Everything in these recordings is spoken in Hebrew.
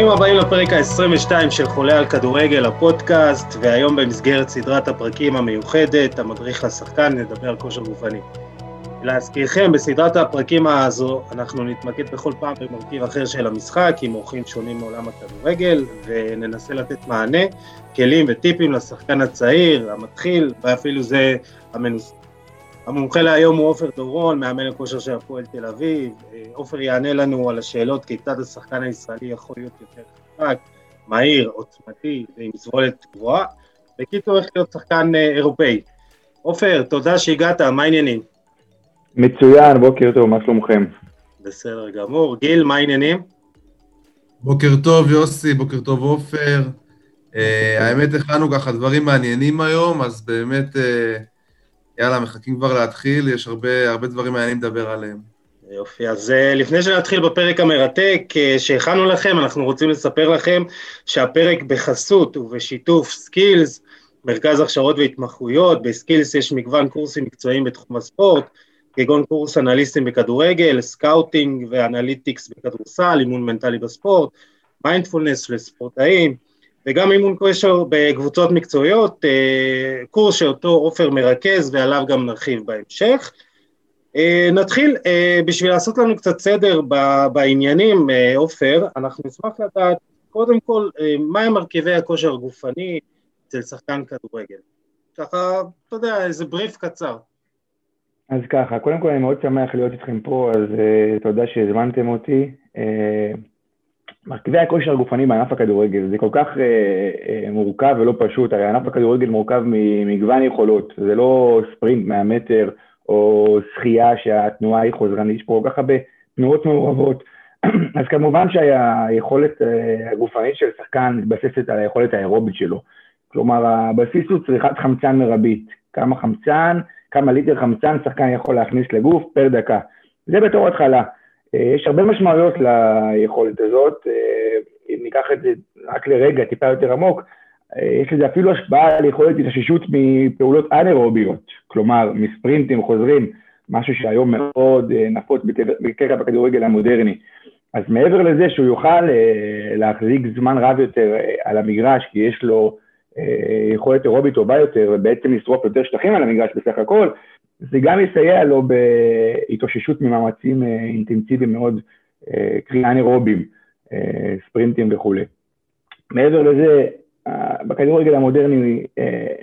ברוכים הבאים לפרק ה-22 של חולה על כדורגל, הפודקאסט, והיום במסגרת סדרת הפרקים המיוחדת, המדריך לשחקן, נדבר על כושר גופני. להזכירכם, בסדרת הפרקים הזו אנחנו נתמקד בכל פעם במרכיב אחר של המשחק, עם אורחים שונים מעולם הכדורגל, וננסה לתת מענה, כלים וטיפים לשחקן הצעיר, המתחיל, ואפילו זה המנוס... המומחה להיום הוא עופר דורון, מאמן הכושר של הפועל תל אביב. עופר יענה לנו על השאלות כיצד השחקן הישראלי יכול להיות יותר חזק, מהיר, עוצמתי ועם סבולת גבוהה. בקיצור, איך להיות שחקן אירופאי. עופר, תודה שהגעת, מה העניינים? מצוין, בוקר טוב, מה שלומכם? בסדר גמור. גיל, מה העניינים? בוקר טוב, יוסי, בוקר טוב, עופר. האמת, הכנו ככה דברים מעניינים היום, אז באמת, יאללה, מחכים כבר להתחיל, יש הרבה, הרבה דברים מעניינים לדבר עליהם. יופי, אז לפני שנתחיל בפרק המרתק שהכנו לכם, אנחנו רוצים לספר לכם שהפרק בחסות ובשיתוף סקילס, מרכז הכשרות והתמחויות, בסקילס יש מגוון קורסים מקצועיים בתחום הספורט, כגון קורס אנליסטים בכדורגל, scouting ו analytics בכדורסל, אימון מנטלי בספורט, מיינדפולנס לספורטאים, וגם אימון כושר בקבוצות מקצועיות, קורס שאותו עופר מרכז ועליו גם נרחיב בהמשך. נתחיל, בשביל לעשות לנו קצת סדר בעניינים, עופר, אנחנו נשמח לדעת קודם כל מהם מרכיבי הכושר הגופני אצל שחקן כדורגל. ככה, אתה יודע, איזה בריף קצר. אז ככה, קודם כל אני מאוד שמח להיות איתכם פה, אז uh, תודה שהזמנתם אותי. מרכיבי הכושר הגופני בענף הכדורגל, זה כל כך uh, uh, מורכב ולא פשוט, הרי ענף הכדורגל מורכב ממגוון יכולות, זה לא ספרינט 100 מטר או שחייה שהתנועה היא חוזרנית, יש פה כל כך הרבה תנועות מעורבות. אז כמובן שהיכולת uh, הגופנית של שחקן מתבססת על היכולת האירובית שלו. כלומר, הבסיס הוא צריכת חמצן מרבית. כמה חמצן, כמה ליטר חמצן שחקן יכול להכניס לגוף פר דקה. זה בתור התחלה. יש הרבה משמעויות ליכולת הזאת, אם ניקח את זה רק לרגע, טיפה יותר עמוק, יש לזה אפילו השפעה על יכולת התאוששות מפעולות אנאירוביות, כלומר מספרינטים חוזרים, משהו שהיום מאוד נפוץ בקרב בכדורגל המודרני. אז מעבר לזה שהוא יוכל להחזיק זמן רב יותר על המגרש, כי יש לו יכולת אירובית טובה יותר, ובעצם לשרוף יותר שטחים על המגרש בסך הכל, זה גם יסייע לו בהתאוששות ממאמצים אינטנסיביים מאוד, קרי אנאירובים, ספרינטים וכולי. מעבר לזה, בכדורגל המודרני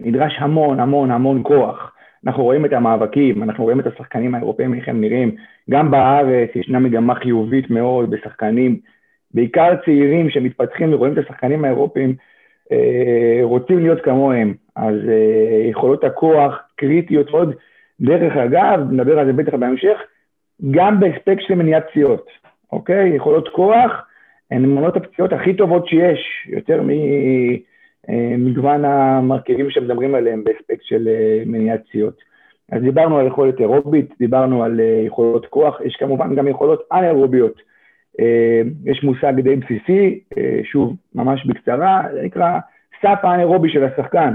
נדרש המון המון המון כוח. אנחנו רואים את המאבקים, אנחנו רואים את השחקנים האירופאים, איך הם נראים. גם בארץ ישנה מגמה חיובית מאוד בשחקנים, בעיקר צעירים שמתפתחים ורואים את השחקנים האירופאים, רוצים להיות כמוהם, אז יכולות הכוח קריטיות מאוד. דרך אגב, נדבר על זה בטח בהמשך, גם באספקט של מניעת פציעות, אוקיי? יכולות כוח הן מונות הפציעות הכי טובות שיש, יותר ממגוון המרכיבים שמדברים עליהם באספקט של מניעת פציעות. אז דיברנו על יכולת אירובית, דיברנו על יכולות כוח, יש כמובן גם יכולות אנאירוביות. יש מושג די בסיסי, שוב, ממש בקצרה, זה נקרא סף האנאירובי של השחקן.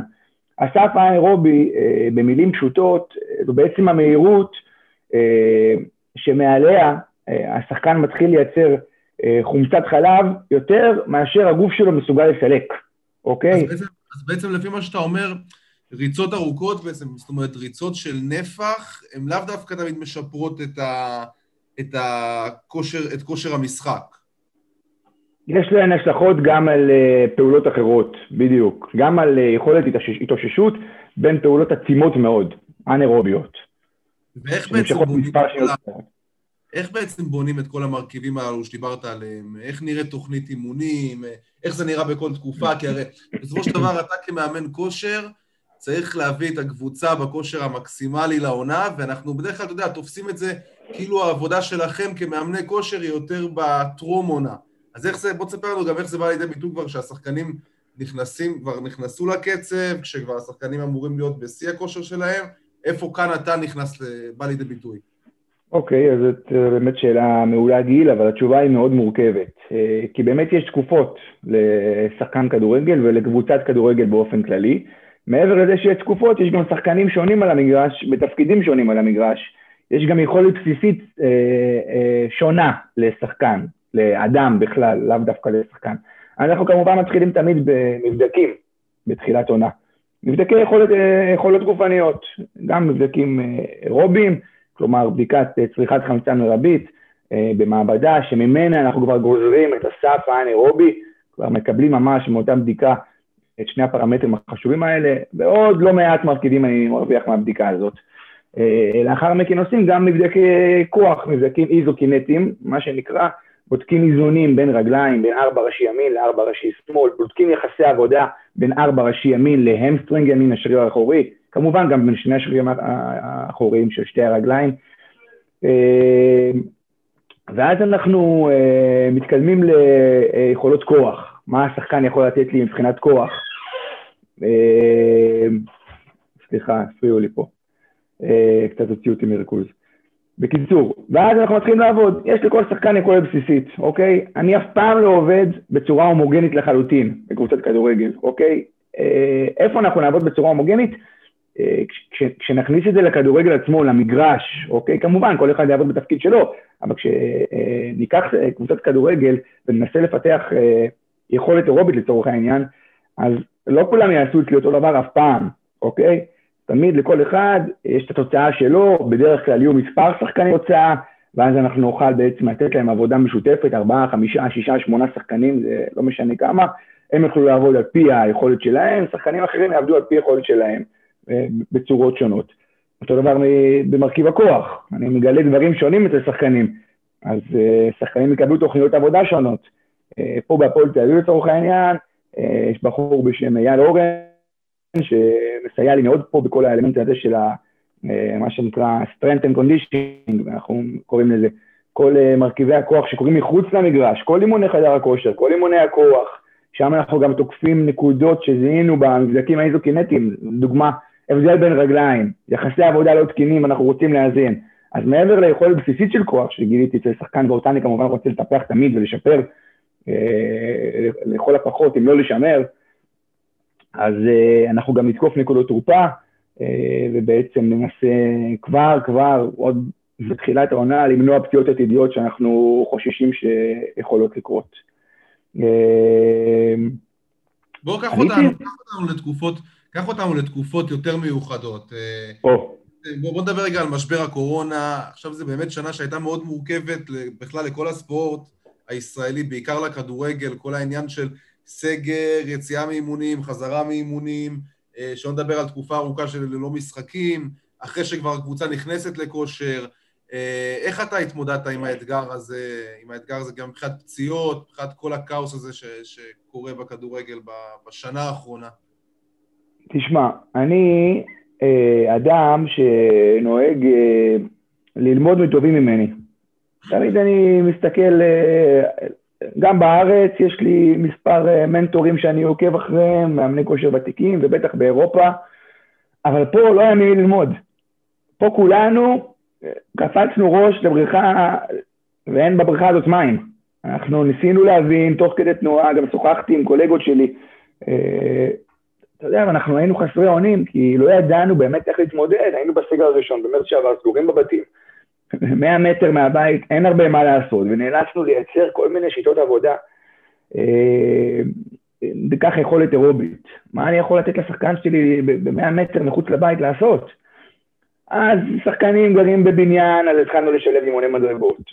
הסף האנאירובי, במילים פשוטות, זו בעצם המהירות שמעליה השחקן מתחיל לייצר חומצת חלב יותר מאשר הגוף שלו מסוגל לסלק, אוקיי? אז בעצם, אז בעצם לפי מה שאתה אומר, ריצות ארוכות בעצם, זאת אומרת ריצות של נפח, הן לאו דווקא תמיד משפרות את ה... את הכושר, את כושר המשחק. יש להן השלכות גם על פעולות אחרות, בדיוק. גם על יכולת התאוששות בין פעולות עצימות מאוד, אנאירוביות. ואיך בעצם, בונים כל... איך בעצם בונים את כל המרכיבים האלו שדיברת עליהם? איך נראית תוכנית אימונים? איך זה נראה בכל תקופה? כי הרי בסופו של דבר אתה כמאמן כושר, צריך להביא את הקבוצה בכושר המקסימלי לעונה, ואנחנו בדרך כלל, אתה יודע, תופסים את זה כאילו העבודה שלכם כמאמני כושר היא יותר בטרום עונה. אז איך זה, בוא תספר לנו גם איך זה בא לידי ביטוי כבר שהשחקנים נכנסים, כבר נכנסו לקצב, כשכבר השחקנים אמורים להיות בשיא הכושר שלהם, איפה כאן אתה נכנס, בא לידי ביטוי? אוקיי, okay, אז זאת באמת שאלה מעולה גיל, אבל התשובה היא מאוד מורכבת. כי באמת יש תקופות לשחקן כדורגל ולקבוצת כדורגל באופן כללי. מעבר לזה שיש תקופות, יש גם שחקנים שונים על המגרש, בתפקידים שונים על המגרש. יש גם יכולת בסיסית אה, אה, שונה לשחקן. לאדם בכלל, לאו דווקא לשחקן. אנחנו כמובן מתחילים תמיד במבדקים בתחילת עונה. מבדקי יכולת, יכולות גופניות, גם מבדקים אירוביים, כלומר בדיקת צריכת חמצן מרבית במעבדה, שממנה אנחנו כבר גוזרים את הסף האנאירובי, כבר מקבלים ממש מאותה בדיקה את שני הפרמטרים החשובים האלה, ועוד לא מעט מרכיבים אני מרוויח מהבדיקה הזאת. אה, לאחר מכן עושים גם מבדקי כוח, מבדקים איזוקינטיים, מה שנקרא, בודקים איזונים בין רגליים, בין ארבע ראשי ימין לארבע ראשי שמאל, בודקים יחסי עבודה בין ארבע ראשי ימין להמסטרינג ימין, השריר האחורי, כמובן גם בין שני השרירים האחוריים של שתי הרגליים. אה, ואז אנחנו אה, מתקדמים ליכולות כוח, מה השחקן יכול לתת לי מבחינת כוח. סליחה, הפריעו לי פה. אה, קצת הוציאו אותי מריכוז. בקיצור, ואז אנחנו מתחילים לעבוד. יש לכל שחקן יכולת בסיסית, אוקיי? אני אף פעם לא עובד בצורה הומוגנית לחלוטין בקבוצת כדורגל, אוקיי? אה, איפה אנחנו נעבוד בצורה הומוגנית? אה, כש, כשנכניס את זה לכדורגל עצמו, למגרש, אוקיי? כמובן, כל אחד יעבוד בתפקיד שלו, אבל כשניקח קבוצת כדורגל וננסה לפתח יכולת אירובית לצורך העניין, אז לא כולם יעשו אצלי אותו דבר אף פעם, אוקיי? תמיד לכל אחד יש את התוצאה שלו, בדרך כלל יהיו מספר שחקני הוצאה, ואז אנחנו נוכל בעצם לתת להם עבודה משותפת, ארבעה, חמישה, שישה, שמונה שחקנים, זה לא משנה כמה, הם יוכלו לעבוד על פי היכולת שלהם, שחקנים אחרים יעבדו על פי היכולת שלהם אה, בצורות שונות. אותו דבר במרכיב הכוח, אני מגלה דברים שונים אצל שחקנים, אז אה, שחקנים יקבלו תוכניות עבודה שונות. אה, פה בהפועל תל אביב לצורך העניין, יש בחור בשם אייל אורן, שמסייע לי מאוד פה בכל האלמנט הזה של אה, מה שנקרא strength and conditioning, אנחנו קוראים לזה, כל אה, מרכיבי הכוח שקורים מחוץ למגרש, כל אימוני חדר הכושר, כל אימוני הכוח, שם אנחנו גם תוקפים נקודות שזיהינו במבדקים האיזוקינטיים, דוגמה, הבדל בין רגליים, יחסי עבודה לא תקינים, אנחנו רוצים לאזן. אז מעבר ליכולת בסיסית של כוח שגיליתי אצל שחקן ואותה אני כמובן רוצה לטפח תמיד ולשפר, אה, לכל הפחות, אם לא לשמר, אז uh, אנחנו גם נתקוף נקודות תורפה, uh, ובעצם ננסה כבר, כבר, עוד בתחילת העונה, למנוע פציעות עתידיות שאנחנו חוששים שיכולות לקרות. Uh, בואו קח אותנו, קח אותנו לתקופות, קח אותנו לתקופות יותר מיוחדות. בוא. בוא נדבר רגע על משבר הקורונה. עכשיו זו באמת שנה שהייתה מאוד מורכבת בכלל לכל הספורט הישראלי, בעיקר לכדורגל, כל העניין של סגר, יציאה מאימונים, חזרה מאימונים, אה, שלא נדבר על תקופה ארוכה של ללא משחקים, אחרי שכבר הקבוצה נכנסת לכושר. אה, איך אתה התמודדת עם האתגר הזה, עם האתגר הזה גם מבחינת פציעות, מבחינת כל הכאוס הזה ש, שקורה בכדורגל בשנה האחרונה? תשמע, אני אה, אדם שנוהג ללמוד מטובים ממני. תמיד אני מסתכל גם בארץ יש לי מספר אה, מנטורים שאני עוקב אחריהם, מאמני כושר ותיקים, ובטח באירופה, אבל פה לא היה מי ללמוד. פה כולנו אה, קפצנו ראש לבריכה, ואין בבריכה הזאת מים. אנחנו ניסינו להבין, תוך כדי תנועה, גם שוחחתי עם קולגות שלי. אה, אתה יודע, אנחנו היינו חסרי אונים, כי לא ידענו באמת איך להתמודד, היינו בסגר הראשון, במרץ שעבר, סגורים בבתים. 100 מטר מהבית, אין הרבה מה לעשות, ונאלצנו לייצר כל מיני שיטות עבודה. וכך אה, יכולת אירובית. מה אני יכול לתת לשחקן שלי ב-100 מטר מחוץ לבית לעשות? אז שחקנים גרים בבניין, אז התחלנו לשלב אימוני מדרגות,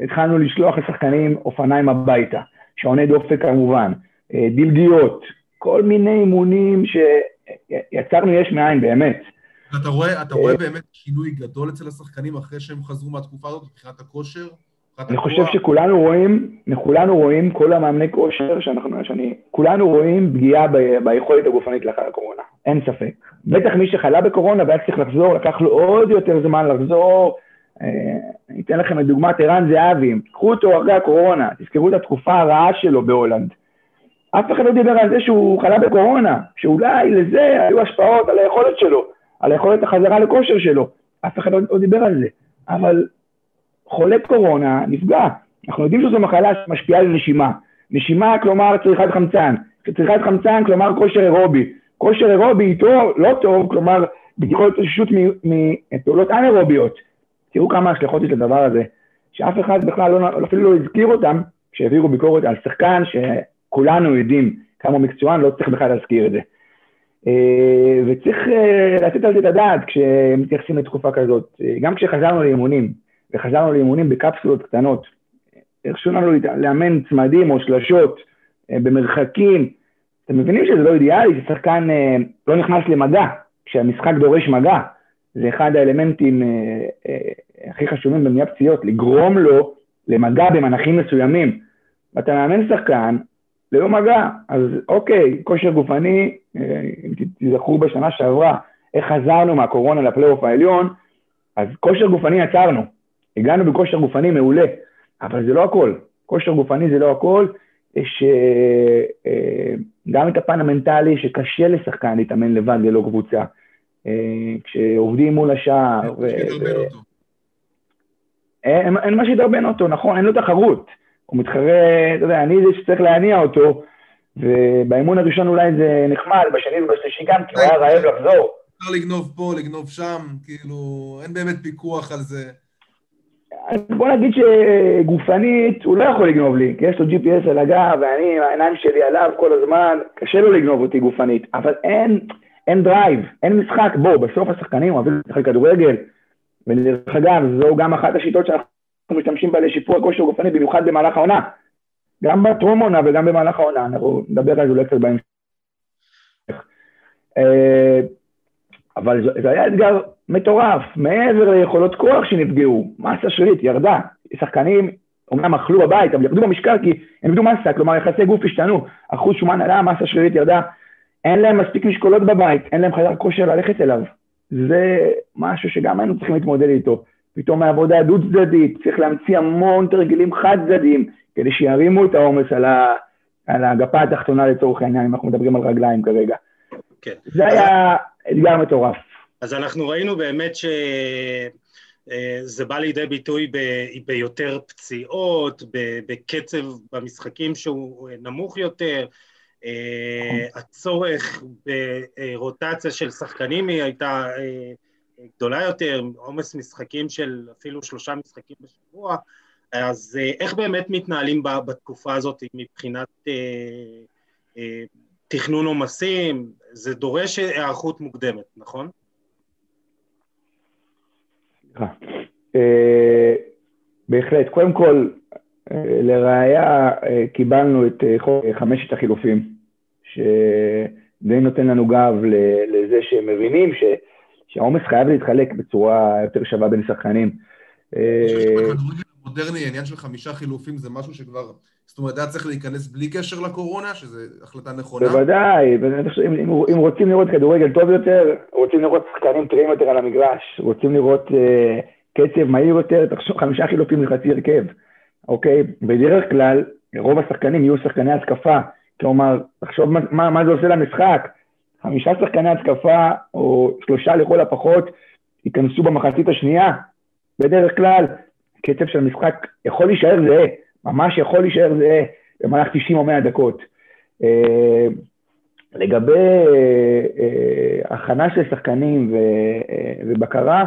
והתחלנו לשלוח לשחקנים אופניים הביתה, שעוני דופק כמובן, אה, דלגיות, כל מיני אימונים שיצרנו יש מאין באמת. אתה רואה, אתה רואה באמת שינוי גדול אצל השחקנים אחרי שהם חזרו מהתקופה הזאת מבחינת הכושר? אני חושב שכולנו רואים, כולנו רואים, כל המאמני כושר שאנחנו, שאני, כולנו רואים פגיעה ב, ביכולת הגופנית לאחר הקורונה, אין ספק. בטח מי שחלה בקורונה והיה צריך לחזור, לקח לו עוד יותר זמן לחזור. אה, אני אתן לכם את דוגמת ערן זהבי, קחו אותו אחרי הקורונה, תזכרו את התקופה הרעה שלו בהולנד. אף אחד לא דיבר על זה שהוא חלה בקורונה, שאולי לזה היו השפעות על היכולת שלו. על היכולת החזרה לכושר שלו. אף אחד לא דיבר על זה. אבל חולה קורונה נפגע. אנחנו יודעים שזו מחלה שמשפיעה על נשימה. נשימה כלומר צריכת חמצן. צריכת חמצן כלומר כושר אירובי. כושר אירובי איתו לא טוב, כלומר בדיקות התאוששות מפעולות אנאירוביות. תראו כמה השלכות יש לדבר הזה. שאף אחד בכלל לא, אפילו לא הזכיר אותם כשהעבירו ביקורת על שחקן שכולנו יודעים כמה מקצוען, לא צריך בכלל להזכיר את זה. אה, וצריך אה, לתת על זה את הדעת כשמתייחסים לתקופה כזאת. אה, גם כשחזרנו לאימונים, וחזרנו לאימונים בקפסולות קטנות, הרשו לנו לאמן צמדים או שלשות במרחקים, אתם מבינים שזה לא אידיאלי, ששחקן לא נכנס למגע, כשהמשחק דורש מגע. זה אחד האלמנטים הכי חשובים במניעת פציעות, לגרום לו למגע במנחים מסוימים. ואתה מאמן שחקן ללא מגע, אז אוקיי, כושר גופני, אה, אם תזכרו בשנה שעברה, איך חזרנו מהקורונה לפלייאוף העליון, אז כושר גופני עצרנו. הגענו בכושר גופני מעולה, אבל זה לא הכל. כושר גופני זה לא הכל, יש אה, אה, גם את הפן המנטלי שקשה לשחקן להתאמן לבד ללא קבוצה. כשעובדים מול השער. אין, אין מה שידרבן אותו, נכון, אין לו תחרות. הוא מתחרה, אתה יודע, אני זה שצריך להניע אותו, ובאימון הראשון אולי זה נחמד, בשני ובשלישי גם, כי הוא היה רעב לחזור. אפשר לגנוב פה, לגנוב שם, כאילו, אין באמת פיקוח על זה. אז בוא נגיד שגופנית הוא לא יכול לגנוב לי, כי יש לו GPS על הגב, ואני, העיניים שלי עליו כל הזמן, קשה לו לגנוב אותי גופנית, אבל אין, אין drive, אין משחק. בוא, בסוף השחקנים אוהבים לשחק כדורגל, ודרך אגב, זו גם אחת השיטות שאנחנו משתמשים בה לשיפור הכושר הגופני, במיוחד במהלך העונה. גם בטרום עונה וגם במהלך העונה, אנחנו נדבר על זה אולי קצת בהמשך. אה, אבל זה היה אתגר מטורף, מעבר ליכולות כוח שנפגעו, מסה שלילית ירדה, שחקנים אומנם אכלו בבית, אבל ירדו במשקל כי הם איבדו מסה, כלומר יחסי גוף השתנו, אחוז שומן עלה, מסה שלילית ירדה, אין להם מספיק משקולות בבית, אין להם חדר כושר ללכת אליו. זה משהו שגם היינו צריכים להתמודד איתו. פתאום העבודה דו-צדדית, צריך להמציא המון תרגילים חד-צדדיים כדי שירימו את העומס על, ה, על הגפה התחתונה לצורך העניין, אם אנחנו מדברים על רגליים כרגע. כן. זה היה אתגר מטורף. אז אנחנו ראינו באמת שזה אה, בא לידי ביטוי ב, ביותר פציעות, בקצב במשחקים שהוא נמוך יותר, אה, הצורך ברוטציה של שחקנים היא הייתה אה, גדולה יותר, עומס משחקים של אפילו שלושה משחקים בשבוע, אז אה, איך באמת מתנהלים בתקופה הזאת מבחינת אה, אה, תכנון עומסים? זה דורש היערכות מוקדמת, נכון? בהחלט. קודם כל, לראיה קיבלנו את חמשת החילופים, שדי נותן לנו גב לזה שהם מבינים ש... שהעומס חייב להתחלק בצורה יותר שווה בין שחקנים. שבכדורגל המודרני העניין של חמישה חילופים זה משהו שכבר, זאת אומרת, היה צריך להיכנס בלי קשר לקורונה, שזו החלטה נכונה. בוודאי, אם רוצים לראות כדורגל טוב יותר, רוצים לראות שחקנים טריים יותר על המגרש, רוצים לראות אה, קצב מהיר יותר, תחשוב חמישה חילופים לחצי הרכב, אוקיי? בדרך כלל, רוב השחקנים יהיו שחקני התקפה, כלומר, תחשוב מה זה עושה למשחק. חמישה שחקני התקפה, או שלושה לכל הפחות, ייכנסו במחצית השנייה. בדרך כלל, קצב של המשחק יכול להישאר זהה, ממש יכול להישאר זהה במהלך 90 או 100 דקות. אה, לגבי אה, אה, הכנה של שחקנים ובקרה,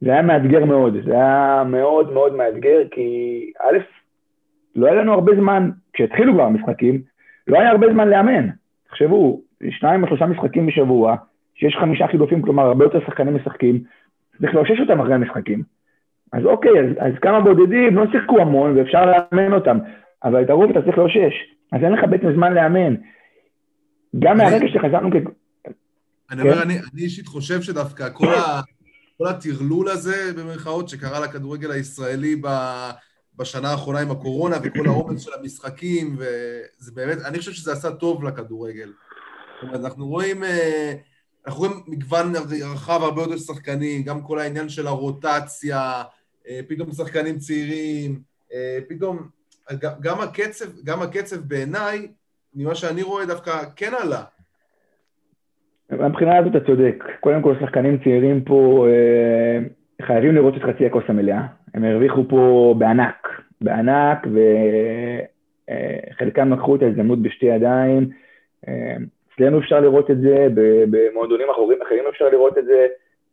זה היה מאתגר מאוד, זה היה מאוד מאוד מאתגר, כי א', לא היה לנו הרבה זמן, כשהתחילו כבר המשחקים, לא היה הרבה זמן לאמן. תחשבו, שניים או שלושה משחקים בשבוע, שיש חמישה חילופים, כלומר הרבה יותר שחקנים משחקים, צריך לאושש אותם אחרי המשחקים. אז אוקיי, אז, אז כמה בודדים לא שיחקו המון ואפשר לאמן אותם, אבל את הרוב אתה צריך לאושש, אז אין לך בעצם זמן לאמן. גם מהרגע שחזרנו כ... אני אומר, כן? אני אישית חושב שדווקא כל, הטרלול הזה, במרכאות, שקרה לכדורגל הישראלי בשנה האחרונה עם הקורונה וכל העומס של המשחקים, וזה באמת, אני חושב שזה עשה טוב לכדורגל. אנחנו רואים, אה, אנחנו רואים מגוון רחב הרבה יותר שחקנים, גם כל העניין של הרוטציה, אה, פתאום שחקנים צעירים, אה, פתאום גם הקצב, גם הקצב בעיניי, ממה שאני רואה דווקא כן עלה. מבחינה הזאת אתה צודק. קודם כל, שחקנים צעירים פה חייבים לראות את חצי הכוס המלאה. הם הרוויחו פה בענק, בענק, וחלקם לקחו את ההזדמנות בשתי ידיים. אצלנו אפשר לראות את זה, במועדונים אחרים, אחרים אפשר לראות את זה.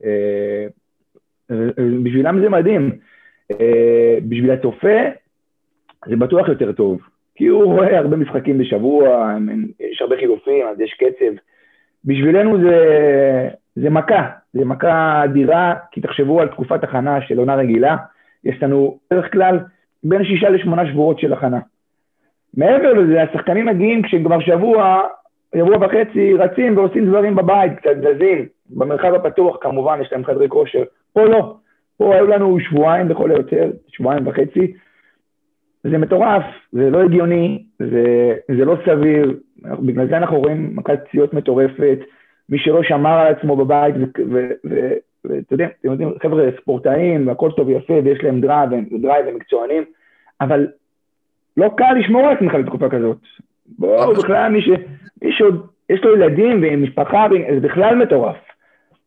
אה, בשבילם זה מדהים. אה, בשביל הצופה זה בטוח יותר טוב, כי הוא רואה הרבה משחקים בשבוע, יש הרבה חילופים, אז יש קצב. בשבילנו זה, זה מכה, זה מכה אדירה, כי תחשבו על תקופת הכנה של עונה רגילה, יש לנו בדרך כלל בין שישה לשמונה שבועות של הכנה. מעבר לזה, השחקנים מגיעים כשכבר שבוע, שבוע וחצי רצים ועושים דברים בבית, קצת זזים, במרחב הפתוח כמובן, יש להם חדרי כושר. פה לא, פה היו לנו שבועיים לכל היותר, שבועיים וחצי. זה מטורף, זה לא הגיוני, זה, זה לא סביר, בגלל זה אנחנו רואים מכת פציעות מטורפת, מי שלא שמר על עצמו בבית, ואתה יודע, אתם יודעים, חבר'ה ספורטאים, והכל טוב ויפה, ויש להם drive, drive ומקצוענים, אבל לא קל לשמור על עצמך בתקופה כזאת. בואו, בכלל, מי, ש, מי שעוד יש לו ילדים ועם משפחה, זה בכלל מטורף.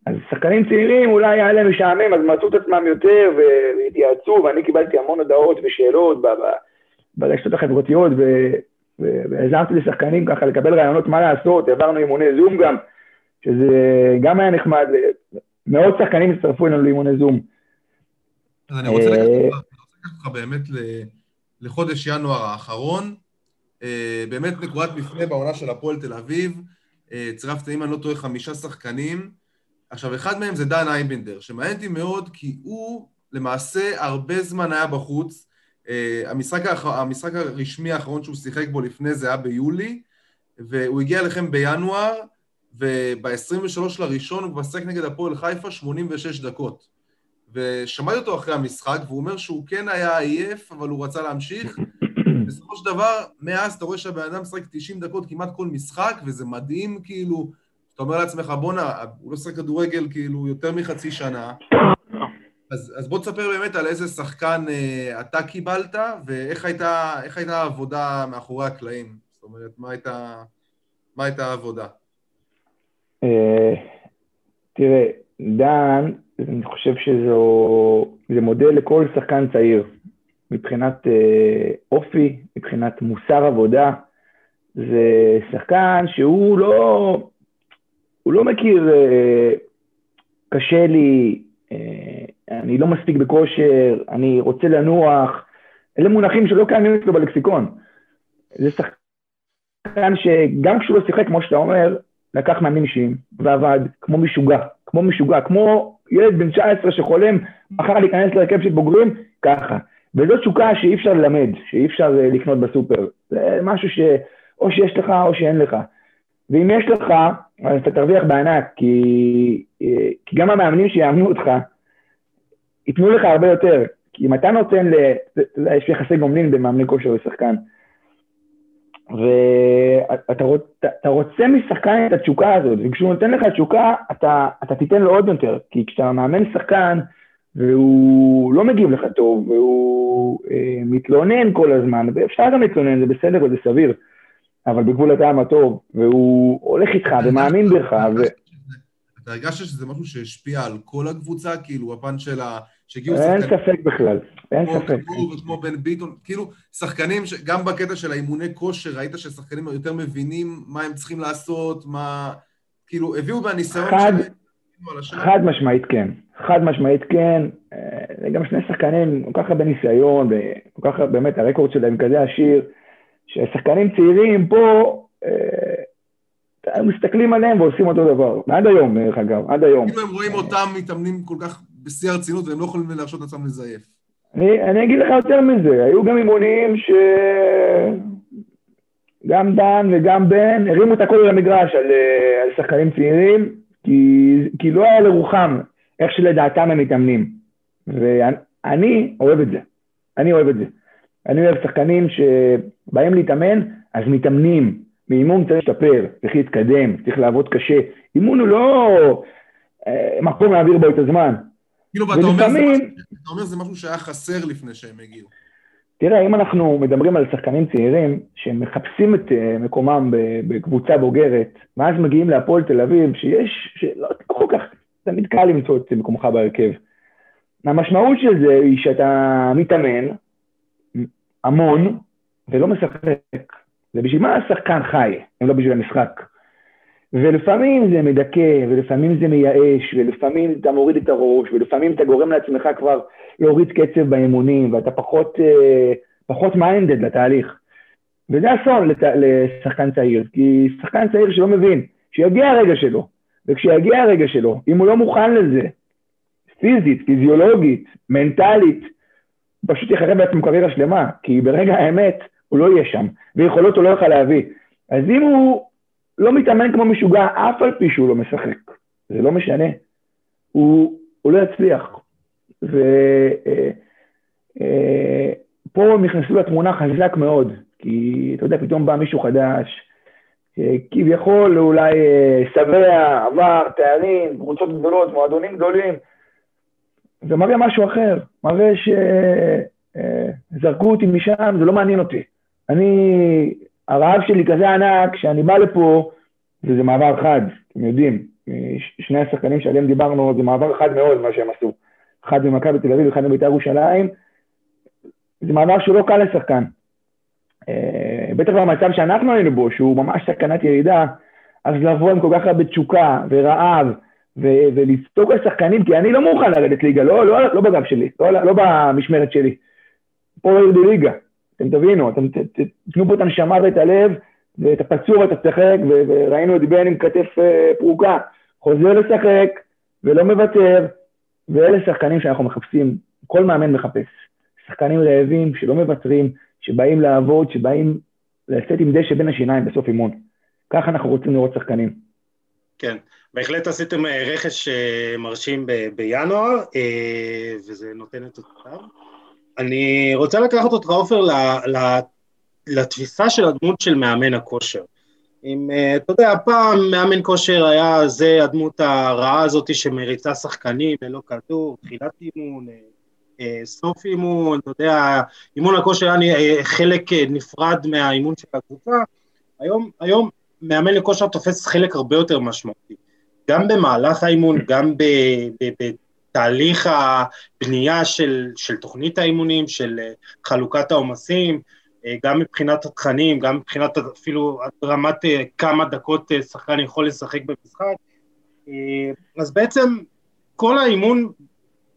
אז שחקנים צעירים אולי היה להם משעמם, אז מצאו את עצמם יותר והתייעצו, ואני קיבלתי המון הודעות ושאלות ברשתות החברתיות, ועזרתי לשחקנים ככה לקבל רעיונות מה לעשות, העברנו אימוני זום גם, שזה גם היה נחמד, מאות שחקנים הצטרפו אלינו לאימוני זום. אז אני רוצה לקחת אותך באמת לחודש ינואר האחרון, אה, באמת נקודת מפנה בעונה של הפועל תל אביב, אה, צירפת, אם אני לא טועה, חמישה שחקנים. עכשיו, אחד מהם זה דן אייבנדר, שמעניין אותי מאוד כי הוא למעשה הרבה זמן היה בחוץ. Uh, המשחק, האח... המשחק הרשמי האחרון שהוא שיחק בו לפני זה היה ביולי, והוא הגיע אליכם בינואר, וב-23 לראשון הוא כבר שיחק נגד הפועל חיפה 86 דקות. ושמעתי אותו אחרי המשחק, והוא אומר שהוא כן היה עייף, אבל הוא רצה להמשיך. בסופו של דבר, מאז אתה רואה שהבן אדם משחק 90 דקות כמעט כל משחק, וזה מדהים, כאילו, אתה אומר לעצמך, בואנה, הוא לא שחק כדורגל כאילו יותר מחצי שנה. אז, אז בוא תספר באמת על איזה שחקן אה, אתה קיבלת, ואיך הייתה, הייתה העבודה מאחורי הקלעים. זאת אומרת, מה הייתה, מה הייתה העבודה? אה, תראה, דן, אני חושב שזה מודל לכל שחקן צעיר, מבחינת אה, אופי, מבחינת מוסר עבודה. זה שחקן שהוא לא, הוא לא מכיר, אה, קשה לי, אה, אני לא מספיק בכושר, אני רוצה לנוח, אלה מונחים שלא קיימים אצלו בלקסיקון. זה שחקן שגם כשהוא לא שיחק, כמו שאתה אומר, לקח מאמנים אישיים ועבד כמו משוגע, כמו משוגע, כמו ילד בן 19 שחולם מחר להיכנס להרכב של בוגרים, ככה. וזו תשוקה שאי אפשר ללמד, שאי אפשר אה, לקנות בסופר. זה משהו שאו שיש לך או שאין לך. ואם יש לך, אז אתה תרוויח בענק, כי, אה, כי גם המאמנים שיאמנו אותך, ייתנו לך הרבה יותר. כי אם אתה נותן ל... יש יחסי גומלין בין מאמני כושר לשחקן. ואתה רוצ, רוצה משחקן את התשוקה הזאת, וכשהוא נותן לך תשוקה, אתה, אתה תיתן לו עוד יותר. כי כשאתה מאמן שחקן, והוא לא מגיב לך טוב, והוא אה, מתלונן כל הזמן, ואפשר גם להתלונן, זה בסדר וזה סביר. אבל בגבול הטעם הטוב, והוא הולך איתך ומאמין בך. ו... אתה הרגשת שזה משהו שהשפיע על כל הקבוצה, כאילו, הפן של ה... שהגיעו שחקנים... אין ספק בכלל, אין ספק. כמו בן ביטון, כאילו, שחקנים, גם בקטע של האימוני כושר, ראית ששחקנים יותר מבינים מה הם צריכים לעשות, מה... כאילו, הביאו מהניסיון שלהם... חד משמעית כן, חד משמעית כן. אה, גם שני שחקנים, כל כך הרבה ניסיון, וכל כך באמת הרקורד שלהם כזה עשיר. ששחקנים צעירים פה, אה, מסתכלים עליהם ועושים אותו דבר. ועד היום, דרך אגב, עד היום. כאילו הם רואים אותם מתאמנים כל כך בשיא הרצינות והם לא יכולים להרשות לעצמם לזייף. אני, אני אגיד לך יותר מזה, היו גם אימונים ש... גם דן וגם בן הרימו את הכל למגרש על, אה, על שחקנים צעירים, כי, כי לא היה לרוחם איך שלדעתם הם מתאמנים. ואני אוהב את זה. אני אוהב את זה. אני אוהב שחקנים שבאים להתאמן, אז מתאמנים. מאימון צריך להשתפר, צריך להתקדם, צריך לעבוד קשה. אימון הוא לא אה, מקום להעביר בו את הזמן. כאילו, ואתה אומר, זה, אומר זה משהו שהיה חסר לפני שהם הגיעו. תראה, אם אנחנו מדברים על שחקנים צעירים שמחפשים את אה, מקומם בקבוצה בוגרת, ואז מגיעים להפועל תל אביב, שיש, שלא לא כל כך, תמיד קל למצוא את מקומך בהרכב. המשמעות של זה היא שאתה מתאמן, המון ולא משחק. זה בשביל מה השחקן חי, אם לא בשביל המשחק. ולפעמים זה מדכא, ולפעמים זה מייאש, ולפעמים אתה מוריד את הראש, ולפעמים אתה גורם לעצמך כבר להוריד קצב באימונים, ואתה פחות, אה, פחות מיינדד לתהליך. וזה אסון לת... לשחקן צעיר, כי שחקן צעיר שלא מבין, שיגיע הרגע שלו, וכשיגיע הרגע שלו, אם הוא לא מוכן לזה, פיזית, פיזיולוגית, מנטלית, פשוט יחרב לעצמו קריירה שלמה, כי ברגע האמת הוא לא יהיה שם, ויכולות הוא לא יוכל להביא. אז אם הוא לא מתאמן כמו משוגע, אף על פי שהוא לא משחק, זה לא משנה, הוא, הוא לא יצליח. ופה אה, אה, הם נכנסו לתמונה חזק מאוד, כי אתה יודע, פתאום בא מישהו חדש, כביכול אולי אה, שבע, עבר, תארים, קבוצות גדולות, מועדונים גדולים, זה מראה משהו אחר, מראה שזרקו אותי משם, זה לא מעניין אותי. אני, הרעב שלי כזה ענק, שאני בא לפה, וזה מעבר חד, אתם יודעים, שני השחקנים שעליהם דיברנו, זה מעבר חד מאוד מה שהם עשו. אחד ממכבי תל אביב, אחד מבית"ר ירושלים, זה מעבר שהוא לא קל לשחקן. אה, בטח במצב שאנחנו היינו בו, שהוא ממש סכנת ירידה, אז לבוא עם כל כך הרבה תשוקה ורעב, ו- ולצטוק על שחקנים, כי אני לא מוכן לרדת ליגה, לא, לא, לא בגב שלי, לא, לא במשמרת שלי. פה לא ירדו ליגה, אתם תבינו, אתם תתנו פה את הנשמה ואת הלב, ואת הפצוע ואתה תשחק, וראינו את בן עם כתף אה, פרוקה, חוזר לשחק, ולא מוותר, ואלה שחקנים שאנחנו מחפשים, כל מאמן מחפש. שחקנים רעבים שלא מוותרים, שבאים לעבוד, שבאים לצאת עם דשא בין השיניים בסוף אימון. ככה אנחנו רוצים לראות שחקנים. כן, בהחלט עשיתם אה, רכש אה, מרשים ב- בינואר, אה, וזה נותן את אותם. אני רוצה לקחת אותך, עופר, לתפיסה של הדמות של מאמן הכושר. אם, אתה יודע, פעם מאמן כושר היה זה הדמות הרעה הזאת שמריצה שחקנים ללא כדור, תחילת אימון, סוף אימון, אתה יודע, אימון הכושר היה חלק נפרד מהאימון של הקבוצה. היום, היום מאמן לכושר תופס חלק הרבה יותר משמעותי. גם במהלך האימון, גם בתהליך הבנייה של, של תוכנית האימונים, של אה, חלוקת העומסים, אה, גם מבחינת התכנים, גם מבחינת אפילו רמת אה, כמה דקות שחקן יכול לשחק במשחק. אז בעצם כל האימון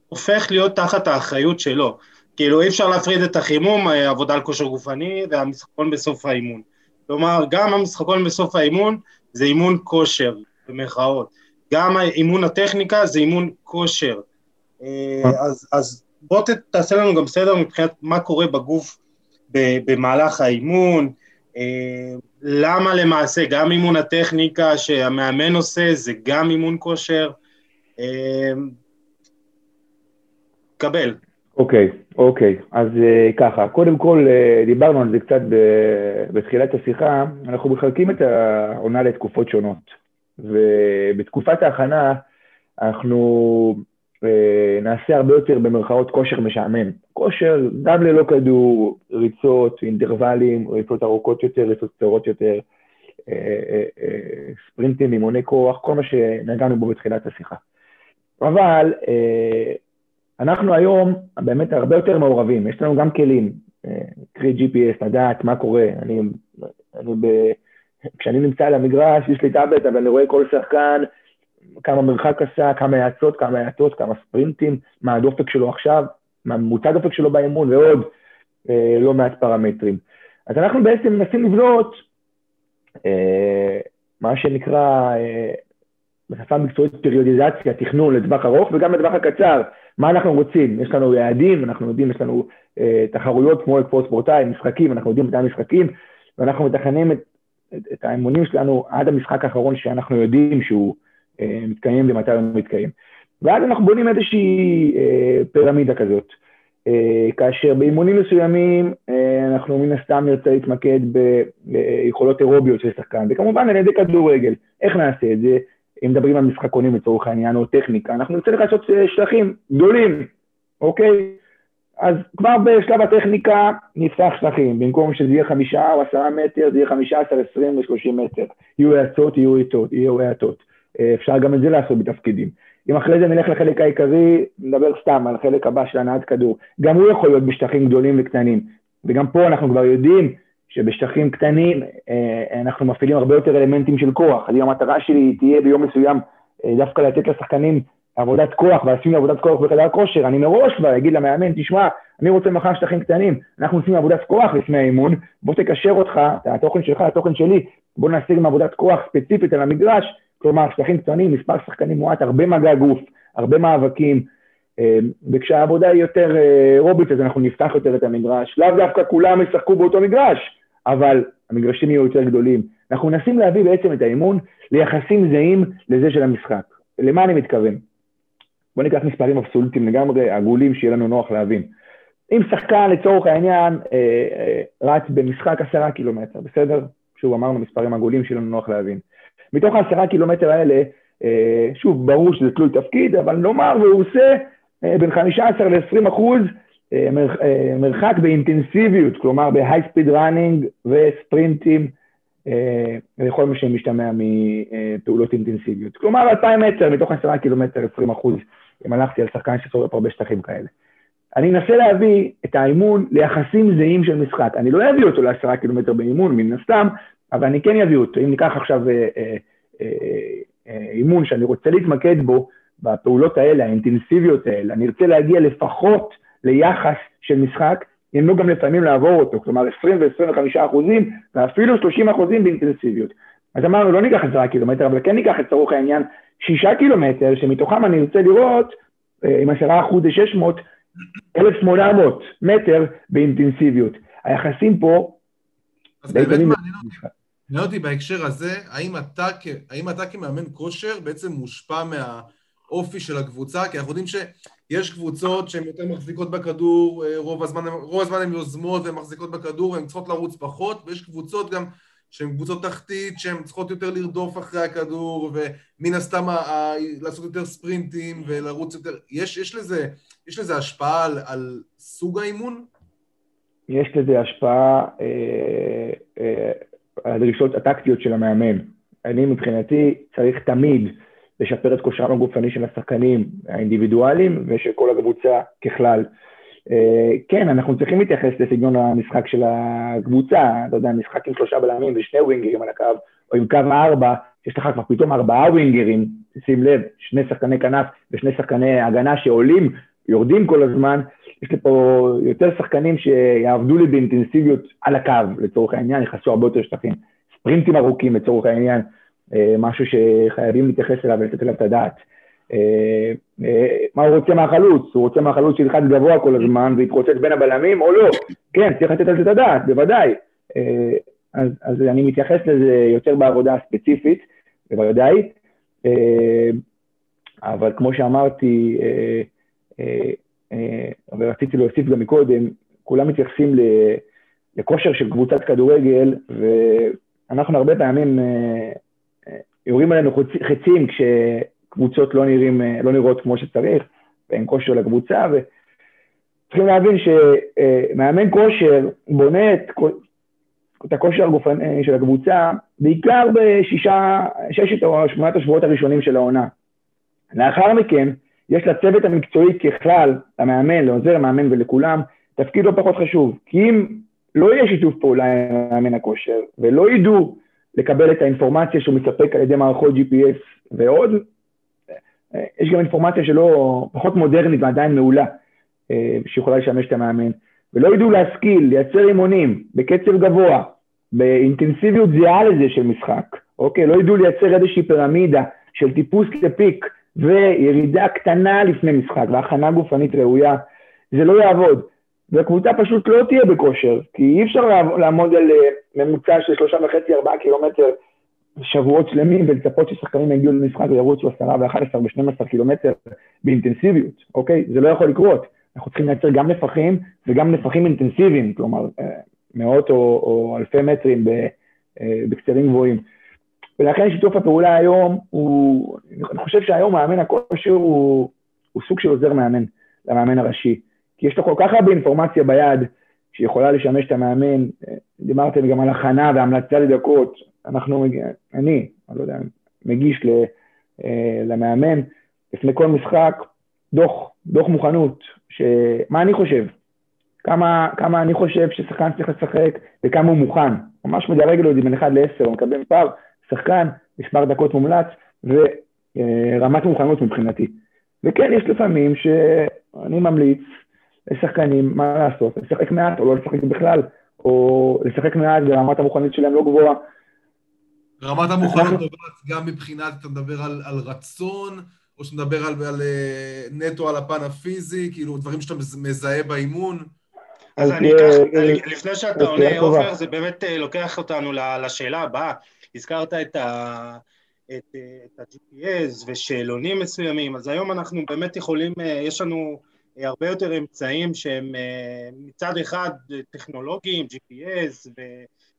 הופך להיות תחת האחריות שלו. כאילו אי אפשר להפריד את החימום, עבודה על כושר גופני והמשחקון בסוף האימון. כלומר, גם המשחקון בסוף האימון זה אימון כושר, במרכאות. גם אימון הטכניקה זה אימון כושר. אה, אז, אז בוא ת, תעשה לנו גם סדר מבחינת מה קורה בגוף במהלך האימון, אה, למה למעשה גם אימון הטכניקה שהמאמן עושה זה גם אימון כושר. אה, קבל. אוקיי, אוקיי. אז uh, ככה, קודם כל uh, דיברנו על זה קצת בתחילת השיחה, אנחנו מחלקים את העונה לתקופות שונות. ובתקופת ההכנה אנחנו uh, נעשה הרבה יותר במרכאות כושר משעמם. כושר גם ללא כדור, ריצות, אינטרוולים, ריצות ארוכות יותר, ריצות קצרות יותר, uh, uh, uh, ספרינטים, אימוני כוח, כל מה שנגענו בו בתחילת השיחה. אבל אנחנו היום באמת הרבה יותר מעורבים, יש לנו גם כלים, אה, קרי GPS, לדעת מה קורה. אני, אני ב, כשאני נמצא על המגרש, יש לי טאבלט, אבל אני רואה כל שחקן, כמה מרחק עשה, כמה האצות, כמה האטות, כמה ספרינטים, מה הדופק שלו עכשיו, ממוצע הדופק שלו באימון ועוד אה, לא מעט פרמטרים. אז אנחנו בעצם מנסים לבנות אה, מה שנקרא, אה, בשפה המקצועית פריודיזציה, תכנון לטווח ארוך וגם לטווח הקצר. מה אנחנו רוצים? יש לנו יעדים, אנחנו יודעים, יש לנו אה, תחרויות כמו לקפוץ ספורטאי, משחקים, אנחנו יודעים מתי המשחקים, ואנחנו מתכננים את, את, את האימונים שלנו עד המשחק האחרון שאנחנו יודעים שהוא אה, מתקיים ומתי הוא מתקיים. ואז אנחנו בונים איזושהי אה, פירמידה כזאת. אה, כאשר באימונים מסוימים אה, אנחנו מן הסתם נרצה להתמקד ביכולות אירוביות של שחקן, וכמובן על ידי כדורגל. איך נעשה את זה? אם מדברים על משחקונים לצורך העניין, או טכניקה, אנחנו נרצה לעשות אה, שטחים גדולים, אוקיי? אז כבר בשלב הטכניקה נפתח שטחים, במקום שזה יהיה חמישה או עשרה מטר, זה יהיה חמישה עשר, עשרים ושלושים מטר. יהיו האצות, יהיו האטות, יהיו האטות. אה, אפשר גם את זה לעשות בתפקידים. אם אחרי זה נלך לחלק העיקרי, נדבר סתם על החלק הבא של הנעת כדור. גם הוא יכול להיות בשטחים גדולים וקטנים. וגם פה אנחנו כבר יודעים שבשטחים קטנים אה, אנחנו מפעילים הרבה יותר אלמנטים של כוח. אז אם המטרה שלי תהיה ביום מסוים אה, דווקא לתת לשחקנים עבודת כוח ועושים עבודת כוח בחדר כושר, אני מראש כבר אגיד למאמן, תשמע, אני רוצה מחר שטחים קטנים, אנחנו עושים עבודת כוח לפני האימון, בוא תקשר אותך, התוכן שלך, התוכן שלי, בוא נעשה גם עבודת כוח ספציפית על המגרש, כלומר שטחים קטנים, מספר שחקנים מועט, הרבה מגע גוף, הרבה מאבקים, אה, וכשהעבודה היא יותר רובית אז אנחנו נפתח יותר את המגרש, לאו דווקא כולם ישחקו באותו מגרש, אבל המגרשים יהיו יותר גדולים. אנחנו מנסים להביא בעצם את האימון ליחסים זהים לזה של המשחק. למה אני מתכוון? בואו ניקח מספרים אבסולוטיים לגמרי, עגולים, שיהיה לנו נוח להבין. אם שחקן לצורך העניין אה, אה, רץ במשחק עשרה קילומטר, בסדר? שוב אמרנו מספרים עגולים שיהיה לנו נוח להבין. מתוך העשרה קילומטר האלה, אה, שוב, ברור שזה תלוי תפקיד, אבל נאמר והוא עושה אה, בין 15 ל-20 אחוז אה, מרחק באינטנסיביות, כלומר ב-high speed running וספרינטים וכל מה שמשתמע מפעולות אינטנסיביות. כלומר 2,000 מטר מתוך 10 קילומטר 20 אחוז, אם הלכתי על שחקן ששורף הרבה שטחים כאלה. אני אנסה להביא את האימון ליחסים זהים של משחק. אני לא אביא אותו לעשרה קילומטר באימון, מן הסתם, אבל אני כן אביא אותו. אם ניקח עכשיו אה, אה, אה, אימון שאני רוצה להתמקד בו, בפעולות האלה, האינטנסיביות האלה, אני ארצה להגיע לפחות ליחס של משחק, אם לא גם לפעמים לעבור אותו, כלומר 20 ו-25 אחוזים, ואפילו 30 אחוזים באינטנסיביות. אז אמרנו, לא ניקח עשרה קילומטר, אבל כן ניקח לצורך העניין שישה קילומטר, שמתוכם אני ארצה לראות, אה, עם עשרה אחוז ל-600, 1,800 מטר באינטנסיביות. היחסים פה... אז באמת מעניין אותי, מעניין אותי בהקשר הזה, האם אתה, האם אתה כמאמן כושר בעצם מושפע מהאופי של הקבוצה? כי אנחנו יודעים ש... יש קבוצות שהן יותר מחזיקות בכדור, אה, רוב הזמן, רוב הזמן הן יוזמות והן מחזיקות בכדור והן צריכות לרוץ פחות, ויש קבוצות גם שהן קבוצות תחתית, שהן צריכות יותר לרדוף אחרי הכדור, ומן הסתם ה- ה- לעשות יותר ספרינטים ולרוץ יותר... יש, יש, לזה, יש לזה השפעה על, על סוג האימון? יש לזה השפעה אה, אה, הדרישות הטקטיות של המאמן. אני מבחינתי צריך תמיד לשפר את כושרם הגופני של השחקנים האינדיבידואליים ושל כל הקבוצה ככלל. אה, כן, אנחנו צריכים להתייחס לסגנון המשחק של הקבוצה, אתה יודע, משחק עם שלושה בלמים ושני ווינגרים על הקו, או עם קו ארבע, יש לך כבר פתאום ארבעה ווינגרים, שים לב, שני שחקני כנף ושני שחקני הגנה שעולים, יורדים כל הזמן, יש לי פה יותר שחקנים שיעבדו לי באינטנסיביות על הקו, לצורך העניין, יכנסו הרבה יותר שטחים. ספרינטים ארוכים לצורך העניין, אה, משהו שחייבים להתייחס אליו ולתת אליו את הדעת. אה, אה, מה הוא רוצה מהחלוץ? הוא רוצה מהחלוץ שילחץ גבוה כל הזמן ויתרוצץ בין הבלמים או לא? כן, צריך לתת על זה את הדעת, בוודאי. אז, אז אני מתייחס לזה יותר בעבודה הספציפית, בוודאי. אבל כמו שאמרתי, ורציתי להוסיף גם מקודם, כולם מתייחסים לכושר של קבוצת כדורגל, ואנחנו הרבה פעמים יורים עלינו חצים כשקבוצות לא, נראים, לא נראות כמו שצריך, ואין כושר לקבוצה, וצריכים להבין שמאמן כושר בונה את, את הכושר הגופני של הקבוצה בעיקר בשישה, ששת או שמונת השבועות הראשונים של העונה. לאחר מכן, יש לצוות המקצועי ככלל, למאמן, לעוזר המאמן ולכולם, תפקיד לא פחות חשוב. כי אם לא יהיה שיתוף פעולה עם מאמן הכושר, ולא ידעו לקבל את האינפורמציה שהוא מספק על ידי מערכות GPS ועוד. יש גם אינפורמציה שלא, פחות מודרנית ועדיין מעולה, אה, שיכולה לשמש את המאמן. ולא ידעו להשכיל, לייצר אימונים בקצב גבוה, באינטנסיביות זהה לזה של משחק, אוקיי? לא ידעו לייצר איזושהי פירמידה של טיפוס לפיק וירידה קטנה לפני משחק והכנה גופנית ראויה, זה לא יעבוד. והקבוצה פשוט לא תהיה בכושר, כי אי אפשר לעמוד על אה, ממוצע של שלושה וחצי, ארבעה קילומטר שבועות שלמים ולצפות ששחקנים יגיעו למשחק וירוצו עשרה ואחת עשר ושנים עשר קילומטר באינטנסיביות, אוקיי? זה לא יכול לקרות. אנחנו צריכים לייצר גם נפחים וגם נפחים אינטנסיביים, כלומר אה, מאות או, או אלפי מטרים אה, בקצרים גבוהים. ולכן שיתוף הפעולה היום הוא, אני חושב שהיום מאמן הכושר הוא, הוא סוג של עוזר מאמן, למאמן הראשי. כי יש לו כל כך הרבה אינפורמציה ביד שיכולה לשמש את המאמן. דיברתם גם על הכנה והמלצה לדקות. אנחנו, אני, אני לא יודע, מגיש אה, למאמן לפני כל משחק דוח, דוח מוכנות, שמה אני חושב? כמה, כמה אני חושב ששחקן צריך לשחק וכמה הוא מוכן. ממש מדרג לו את זה בין 1 ל-10, הוא מקבל מספר, שחקן, מספר דקות מומלץ ורמת מוכנות מבחינתי. וכן, יש לפעמים שאני ממליץ לשחקנים מה לעשות, לשחק מעט או לא לשחק בכלל, או לשחק מעט ורמת המוכנות שלהם לא גבוהה. רמת המוכנות נובעת גם מבחינת, אתה מדבר על, על רצון, או שאתה מדבר על, על אה, נטו על הפן הפיזי, כאילו דברים שאתה מזהה באימון? אז אני אקח, לפני שאתה עונה, עופר, זה באמת אה, לוקח אותנו לשאלה הבאה. הזכרת את ה... את, את ה-GPS ושאלונים מסוימים, אז היום אנחנו באמת יכולים, אה, יש לנו הרבה יותר אמצעים שהם מצד אחד טכנולוגיים, GPS ו...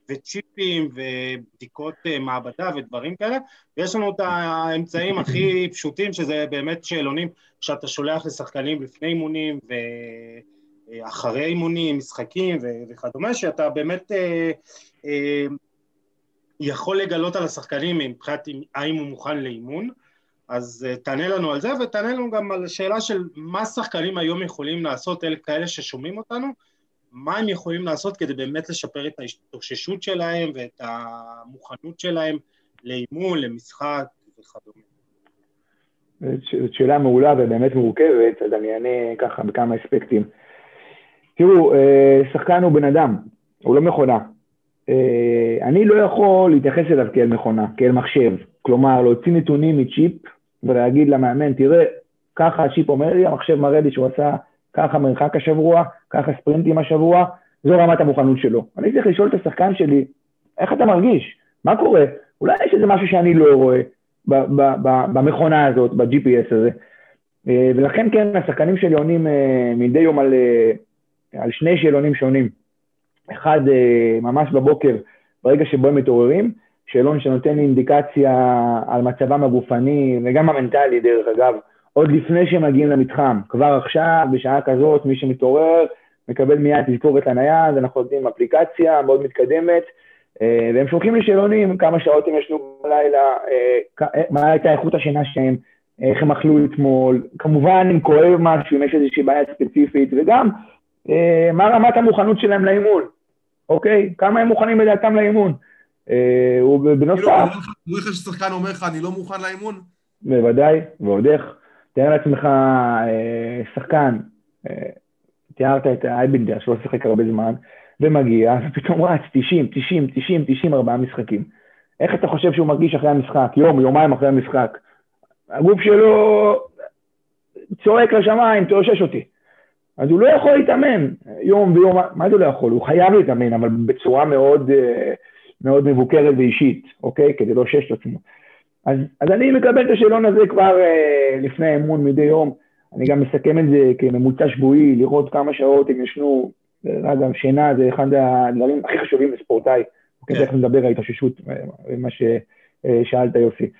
וצ'יפים ובדיקות אה, מעבדה ודברים כאלה, ויש לנו את האמצעים הכי פשוטים, שזה באמת שאלונים שאתה שולח לשחקנים לפני אימונים ואחרי אימונים, משחקים וכדומה, שאתה באמת אה, אה, יכול לגלות על השחקנים מבחינת האם הוא מוכן לאימון. אז תענה לנו על זה, ותענה לנו גם על השאלה של מה שחקנים היום יכולים לעשות, אלה כאלה ששומעים אותנו, מה הם יכולים לעשות כדי באמת לשפר את ההתאוששות שלהם ואת המוכנות שלהם לאימון, למשחק וכדומה. זאת שאלה מעולה ובאמת מורכבת, אז אני אענה ככה בכמה אספקטים. תראו, אה, שחקן הוא בן אדם, הוא לא מכונה. אה, אני לא יכול להתייחס אליו כאל מכונה, כאל מחשב. כלומר, להוציא נתונים מצ'יפ ולהגיד למאמן, תראה, ככה הצ'יפ אומר לי, המחשב מראה לי שהוא עשה ככה מרחק השבוע, ככה ספרינטים השבוע, זו רמת המוכנות שלו. אני צריך לשאול את השחקן שלי, איך אתה מרגיש? מה קורה? אולי יש איזה משהו שאני לא רואה במכונה הזאת, ב-GPS הזה. אה, ולכן כן, השחקנים שלי עונים אה, מדי יום על, על שני שאלונים שונים. אחד ממש בבוקר, ברגע שבו הם מתעוררים, שאלון שנותן לי אינדיקציה על מצבם הגופני וגם המנטלי, דרך אגב, עוד לפני שהם מגיעים למתחם. כבר עכשיו, בשעה כזאת, מי שמתעורר, מקבל מיד תזכורת לנייד, אנחנו עם אפליקציה מאוד מתקדמת, אה, והם שולחים לי שאלונים, כמה שעות הם ישנו בלילה, אה, אה, מה הייתה איכות השינה שלהם, איך הם אכלו אתמול, כמובן אם כואב משהו, אם יש איזושהי בעיה ספציפית, וגם מה רמת המוכנות שלהם לאימון, אוקיי? כמה הם מוכנים בדעתם לאימון. ובנוסף... כאילו, איך ששחקן אומר לך, אני לא מוכן לאימון? בוודאי, ועוד איך. תאר לעצמך אה, שחקן, אה, תיארת את אייבינדר שלא שיחק הרבה זמן, ומגיע, ופתאום רץ 90, 90, 90, 90, ארבעה משחקים. איך אתה חושב שהוא מרגיש אחרי המשחק, יום, יומיים אחרי המשחק? הגוף שלו צועק לשמיים, תאושש אותי. אז הוא לא יכול להתאמן יום ויום, מה זה לא יכול? הוא חייב להתאמן, אבל בצורה מאוד, אה, מאוד מבוקרת ואישית, אוקיי? כדי לאושש את עצמו. אז, אז אני מקבל את השאלון הזה כבר אה, לפני האמון מדי יום. אני גם מסכם את זה כממוצע שבועי, לראות כמה שעות הם ישנו. אגב, שינה זה אחד הדברים הכי חשובים לספורטאי. כן. תכף נדבר על התאוששות, אה, מה ששאלת יוסי.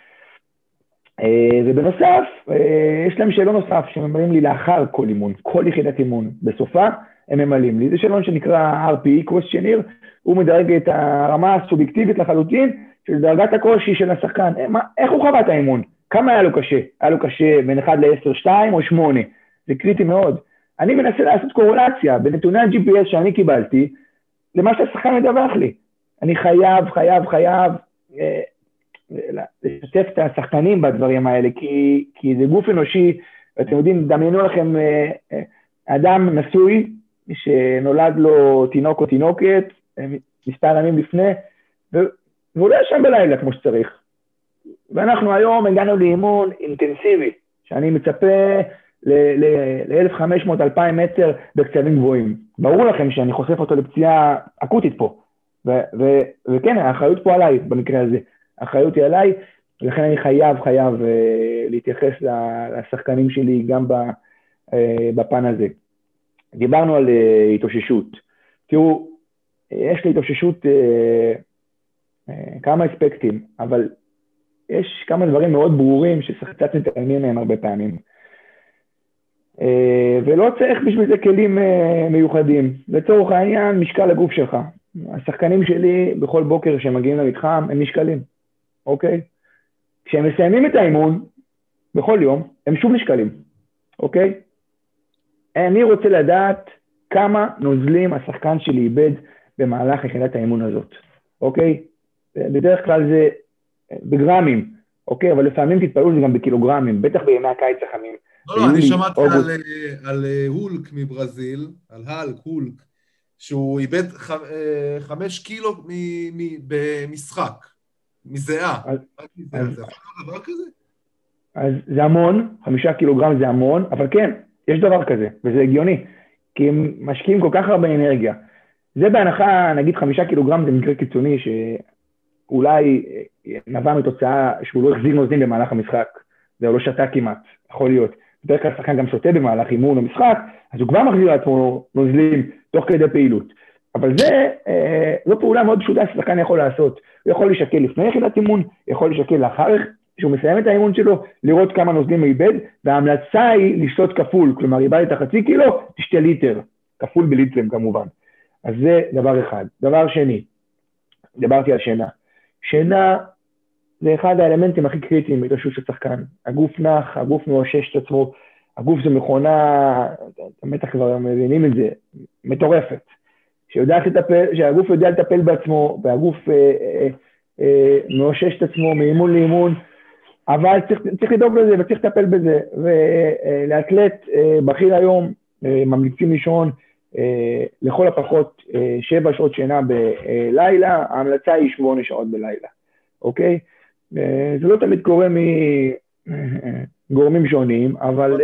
אה, ובנוסף, אה, יש להם שאלון נוסף שממלאים לי לאחר כל אימון, כל יחידת אימון. בסופה הם ממלאים לי. זה שאלון שנקרא RPE, questionnaire, הוא מדרג את הרמה הסובייקטיבית לחלוטין של דרגת הקושי של השחקן, אה, איך הוא חווה את האימון? כמה היה לו קשה? היה לו קשה בין 1 ל-10, 2 או 8? זה קריטי מאוד. אני מנסה לעשות קורולציה בנתוני ה-GPS שאני קיבלתי למה שהשחקן מדווח לי. אני חייב, חייב, חייב לשתף את השחקנים בדברים האלה, כי, כי זה גוף אנושי, ואתם יודעים, דמיינו לכם אה, אה, אדם נשוי שנולד לו תינוק או תינוקת, אה, מספר ימים לפני, והוא לא ישן בלילה כמו שצריך. ואנחנו היום הגענו לאימון אינטנסיבי, שאני מצפה ל-1,500-2,000 מטר בקצבים גבוהים. ברור לכם שאני חושף אותו לפציעה אקוטית פה. וכן, האחריות פה עליי במקרה הזה. האחריות היא עליי, ולכן אני חייב, חייב uh, להתייחס לשחקנים שלי גם uh, בפן הזה. דיברנו על uh, התאוששות. תראו, יש לי התאוששות אה, כמה אספקטים, אבל יש כמה דברים מאוד ברורים שקצת מתעלמים מהם הרבה פעמים. אה, ולא צריך בשביל זה כלים אה, מיוחדים. לצורך העניין, משקל הגוף שלך. השחקנים שלי, בכל בוקר כשהם מגיעים למתחם, הם נשקלים, אוקיי? כשהם מסיימים את האימון, בכל יום, הם שוב נשקלים, אוקיי? אני רוצה לדעת כמה נוזלים השחקן שלי איבד במהלך יחידת האימון הזאת, אוקיי? בדרך כלל זה בגרמים, אוקיי? אבל לפעמים תתפלאו זה גם בקילוגרמים, בטח בימי הקיץ החמים. לא, לא, אני שמעתי על, על הולק מברזיל, על האלק, הולק, שהוא איבד ח, חמש קילו מ, מ, במשחק, מזיעה. אז, זה יכול להיות דבר כזה? אז זה המון, חמישה קילוגרם זה המון, אבל כן, יש דבר כזה, וזה הגיוני, כי הם משקיעים כל כך הרבה אנרגיה. זה בהנחה, נגיד חמישה קילוגרם זה מקרה קיצוני שאולי נבע מתוצאה שהוא לא החזיר נוזלים במהלך המשחק, והוא לא שתה כמעט, יכול להיות. בדרך כלל שחקן גם שותה במהלך אימון או משחק, אז הוא כבר מחזיר לעצמו נוזלים תוך כדי פעילות. אבל זה, אה, זו פעולה מאוד פשוטה ששחקן יכול לעשות. הוא יכול להישקל לפני יחידת אימון, יכול להישקל לאחר כשהוא מסיים את האימון שלו, לראות כמה נוזלים הוא איבד, וההמלצה היא לשתות כפול, כלומר, איבדת חצי קילו, תשתה ליטר, כפול בליטרים כמובן. אז זה דבר אחד. דבר שני, דיברתי על שינה. שינה זה אחד האלמנטים הכי קריטיים בהתרשות של שחקן. הגוף נח, הגוף מאושש את עצמו, הגוף זה מכונה, בטח כבר מבינים את זה, מטורפת. שיודעת לטפל, שהגוף יודע לטפל בעצמו, והגוף אה, אה, אה, מאושש את עצמו מאימון לאימון, אבל צריך, צריך לדאוג לזה וצריך לטפל בזה. ולאתלט אה, בכיר היום אה, ממליצים לישון אה, לכל הפחות שבע שעות שינה בלילה, ההמלצה היא שמונה שעות בלילה, אוקיי? זה לא תמיד קורה מגורמים שונים, אבל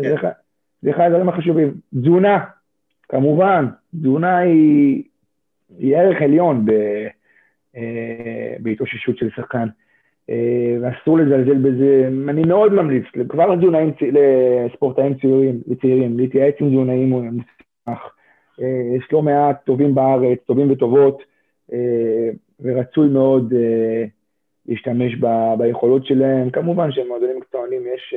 זה, כן. זה אחד הדברים החשובים. תזונה, כמובן, תזונה היא, היא ערך עליון ב, בהתאוששות של שחקן. אה, ואסור לזלזל בזה. אני מאוד ממליץ, כבר לתזונאים, לספורטאים צעירים, לצעירים, להתייעץ עם תזונאים מוסמך. אה, יש לא מעט טובים בארץ, טובים וטובות, אה, ורצוי מאוד להשתמש ב, ביכולות שלהם. כמובן שמועדונים מקצוענים יש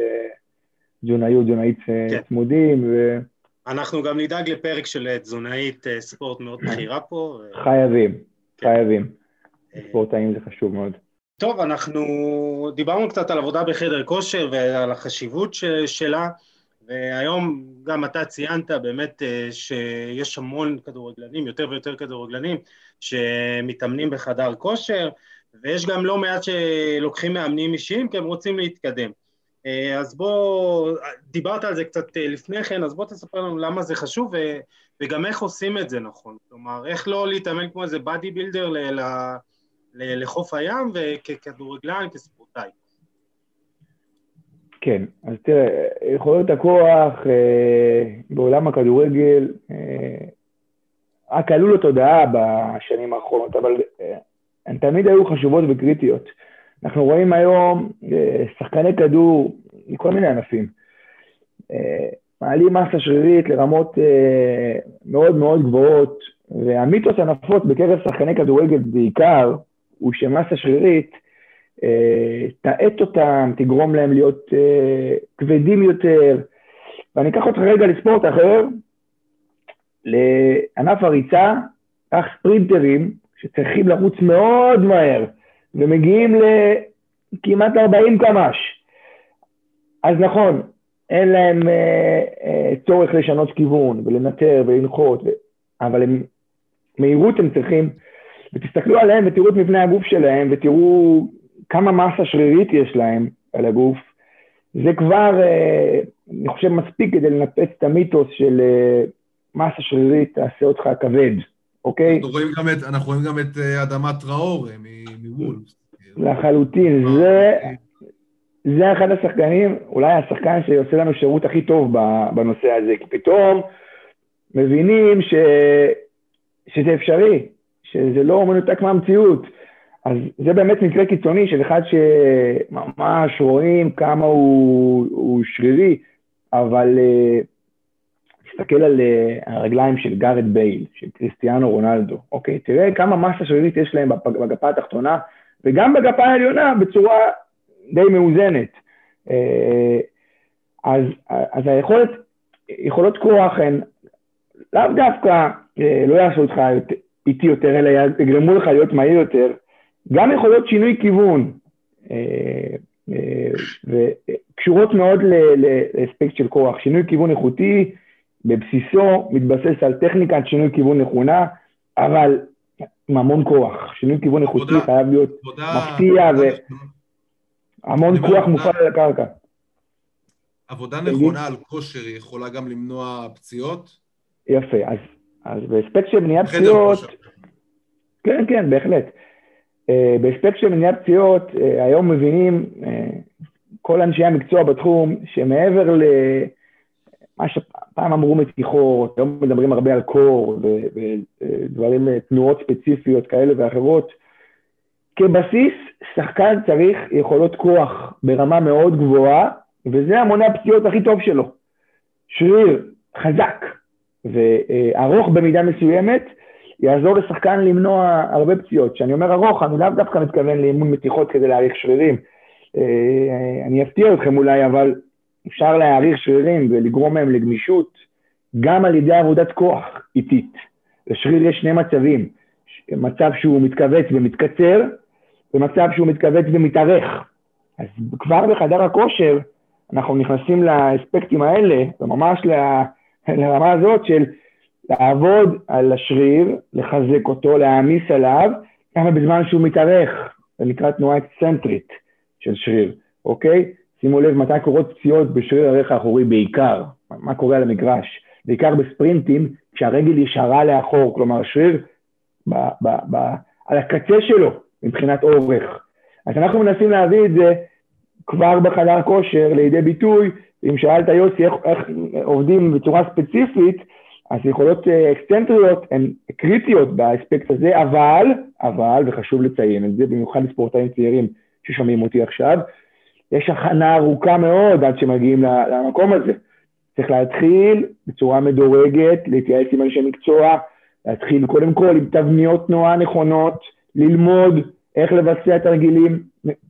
תזונאי או תזונאית כן. צמודים. ו... אנחנו גם נדאג לפרק של תזונאית ספורט מאוד בכירה פה. חייבים, כן. חייבים. ספורטאים זה חשוב מאוד. טוב, אנחנו דיברנו קצת על עבודה בחדר כושר ועל החשיבות שלה, והיום גם אתה ציינת באמת אה, שיש המון כדורגלנים, יותר ויותר כדורגלנים, שמתאמנים בחדר כושר, ויש גם לא מעט שלוקחים מאמנים אישיים כי הם רוצים להתקדם. אה, אז בוא, דיברת על זה קצת אה, לפני כן, אז בוא תספר לנו למה זה חשוב וגם איך עושים את זה נכון. כלומר, איך לא להתאמן כמו איזה באדי בילדר לחוף הים וככדורגלן, כספורטאי. כן, אז תראה, יכולות הכוח אה, בעולם הכדורגל רק עלו לתודעה בשנים האחרונות, אבל הן תמיד היו חשובות וקריטיות. אנחנו רואים היום אה, שחקני כדור מכל מיני ענפים. אה, מעלים מסה שרירית לרמות אה, מאוד מאוד גבוהות, והמיתוס הנפוץ בקרב שחקני כדורגל בעיקר, הוא שמסה שרירית תאט אותם, תגרום להם להיות כבדים יותר. ואני אקח אותך רגע לספורט אחר, לענף הריצה, קח ספרינטרים שצריכים לרוץ מאוד מהר, ומגיעים לכמעט 40 קמ"ש. אז נכון, אין להם אה, אה, צורך לשנות כיוון ולנטר ולנחות, ו... אבל הם, מהירות הם צריכים ותסתכלו עליהם ותראו את מבנה הגוף שלהם ותראו כמה מסה שרירית יש להם על הגוף. זה כבר, אה, אני חושב, מספיק כדי לנפץ את המיתוס של אה, מסה שרירית תעשה אותך כבד, אוקיי? אנחנו רואים גם את, אנחנו רואים גם את אה, אדמת טראור מוולפס. לחלוטין, זה, זה אחד השחקנים, אולי השחקן שעושה לנו שירות הכי טוב בנושא הזה, כי פתאום מבינים ש, שזה אפשרי, שזה לא מנותק מהמציאות. אז זה באמת מקרה קיצוני של אחד שממש רואים כמה הוא, הוא שרירי, אבל uh, תסתכל על uh, הרגליים של גארד בייל, של קריסטיאנו רונלדו, אוקיי? תראה כמה מסה שרירית יש להם בגפה התחתונה, וגם בגפה העליונה בצורה די מאוזנת. Uh, אז, אז היכולת, יכולות כוח הן לאו דווקא uh, לא יעשו אותך איטי יותר, אלא יגרמו לך להיות מהיר יותר, גם יכול להיות שינוי כיוון, אה, אה, וקשורות מאוד לאספקט של כוח. שינוי כיוון איכותי בבסיסו מתבסס על טכניקת שינוי כיוון נכונה, אבל עם המון כוח. שינוי כיוון איכותי חייב להיות מפתיע והמון כוח מופעל על הקרקע. עבודה נכונה על כושר יכולה גם למנוע פציעות? יפה, אז, אז באספקט של מניעת פציעות... כן, כן, בהחלט. Uh, באספקט של מניעת פציעות, uh, היום מבינים uh, כל אנשי המקצוע בתחום, שמעבר למה שפעם אמרו מתיחות, היום מדברים הרבה על קור ודברים, תנועות ספציפיות כאלה ואחרות, כבסיס, שחקן צריך יכולות כוח ברמה מאוד גבוהה, וזה המונה הפציעות הכי טוב שלו. שריר חזק וארוך במידה מסוימת, יעזור לשחקן למנוע הרבה פציעות. כשאני אומר ארוך, אני לאו דווקא מתכוון לאימון מתיחות כדי להאריך שרירים. אה, אני אפתיע אתכם אולי, אבל אפשר להעריך שרירים ולגרום מהם לגמישות גם על ידי עבודת כוח איטית. לשריר יש שני מצבים, מצב שהוא מתכווץ ומתקצר, ומצב שהוא מתכווץ ומתארך. אז כבר בחדר הכושר אנחנו נכנסים לאספקטים האלה, וממש לרמה הזאת של לעבוד על השריר, לחזק אותו, להעמיס עליו, כמה בזמן שהוא מתארך, זה נקרא תנועה אקסצנטרית של שריר, אוקיי? שימו לב מתי קורות פציעות בשריר הרך האחורי בעיקר, מה קורה על המגרש, בעיקר בספרינטים, כשהרגל ישרה לאחור, כלומר השריר ב, ב, ב, על הקצה שלו מבחינת אורך. אז אנחנו מנסים להביא את זה כבר בחדר כושר לידי ביטוי, אם שאלת יוסי איך, איך עובדים בצורה ספציפית, אז יכולות אה, אקסצנטריות הן קריטיות באספקט הזה, אבל, אבל, וחשוב לציין את זה, במיוחד לספורטאים צעירים ששומעים אותי עכשיו, יש הכנה ארוכה מאוד עד שמגיעים למקום הזה. צריך להתחיל בצורה מדורגת, להתייעץ עם אנשי מקצוע, להתחיל קודם כל עם תבניות תנועה נכונות, ללמוד איך לבצע תרגילים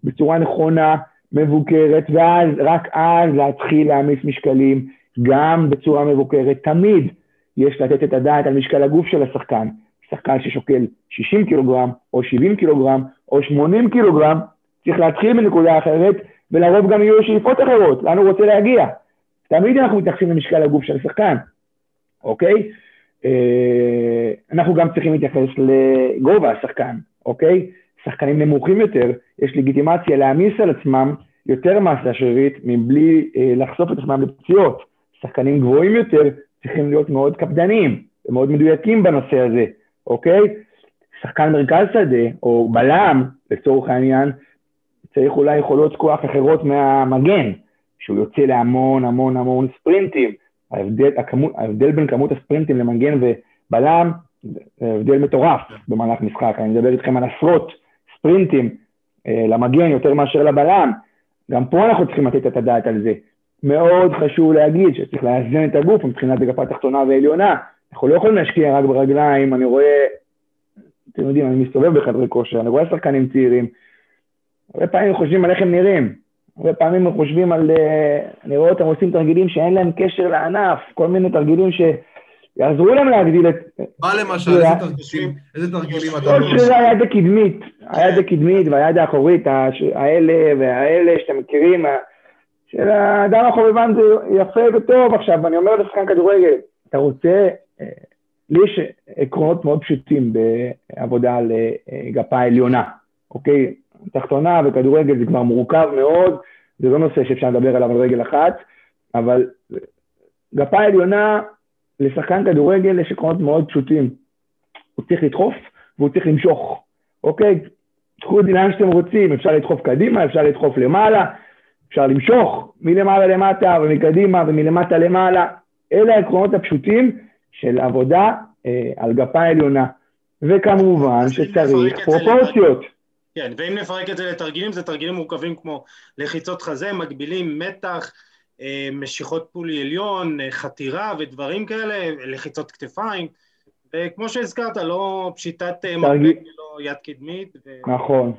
בצורה נכונה, מבוקרת, ואז, רק אז להתחיל להעמיס משקלים, גם בצורה מבוקרת. תמיד יש לתת את הדעת על משקל הגוף של השחקן. שחקן ששוקל 60 קילוגרם, או 70 קילוגרם, או 80 קילוגרם, צריך להתחיל מנקודה אחרת, ולרוב גם יהיו שאיפות אחרות, לאן הוא רוצה להגיע. תמיד אנחנו מתייחסים למשקל הגוף של השחקן, אוקיי? אה, אנחנו גם צריכים להתייחס לגובה השחקן, אוקיי? שחקנים נמוכים יותר, יש לגיטימציה להעמיס על עצמם יותר מסה שרירית מבלי אה, לחשוף את עצמם לפציעות. שחקנים גבוהים יותר צריכים להיות מאוד קפדניים ומאוד מדויקים בנושא הזה, אוקיי? שחקן מרכז שדה, או בלם, לצורך העניין, צריך אולי יכולות כוח אחרות מהמגן, שהוא יוצא להמון המון המון ספרינטים. ההבדל, הכמות, ההבדל בין כמות הספרינטים למגן ובלם, זה הבדל מטורף במהלך משחק. אני מדבר איתכם על עשרות ספרינטים אה, למגן יותר מאשר לבלם. גם פה אנחנו צריכים לתת את הדעת על זה. מאוד חשוב להגיד שצריך לאזן את הגוף מבחינת אגפה תחתונה ועליונה. אנחנו לא יכולים להשקיע רק ברגליים, אני רואה, אתם יודעים, אני מסתובב בחדרי כושר, אני רואה שחקנים צעירים, הרבה פעמים חושבים על איך הם נראים, הרבה פעמים הם חושבים על, אה, אני רואה אותם עושים תרגילים שאין להם קשר לענף, כל מיני תרגילים ש... יעזרו להם להגדיל את... מה למשל, איזה תרגילים, איזה תרגילים אתה אומר? כל היד הקדמית, היד הקדמית והיד האחורית, האלה והאלה שאתם מכירים, של האדם החובבן זה יפה וטוב. עכשיו, ואני אומר לשחקן כדורגל, אתה רוצה, אה, לי יש עקרונות מאוד פשוטים בעבודה על אה, גפה עליונה, אוקיי? תחתונה וכדורגל זה כבר מורכב מאוד, זה לא נושא שאפשר לדבר עליו על רגל אחת, אבל גפה עליונה לשחקן כדורגל יש עקרונות מאוד פשוטים. הוא צריך לדחוף והוא צריך למשוך, אוקיי? תקחו את זה לאן שאתם רוצים, אפשר לדחוף קדימה, אפשר לדחוף למעלה, אפשר למשוך מלמעלה למטה ומקדימה ומלמטה למעלה. אלה העקרונות הפשוטים של עבודה אה, על גפה עליונה. וכמובן שצריך פרופורציות. כן, ואם נפרק את זה לתרגילים, זה תרגילים מורכבים כמו לחיצות חזה, מגבילים מתח, אה, משיכות פולי עליון, אה, חתירה ודברים כאלה, לחיצות כתפיים, וכמו שהזכרת, לא פשיטת אה, תרגיל... מרפק ולא יד קדמית. ו... נכון.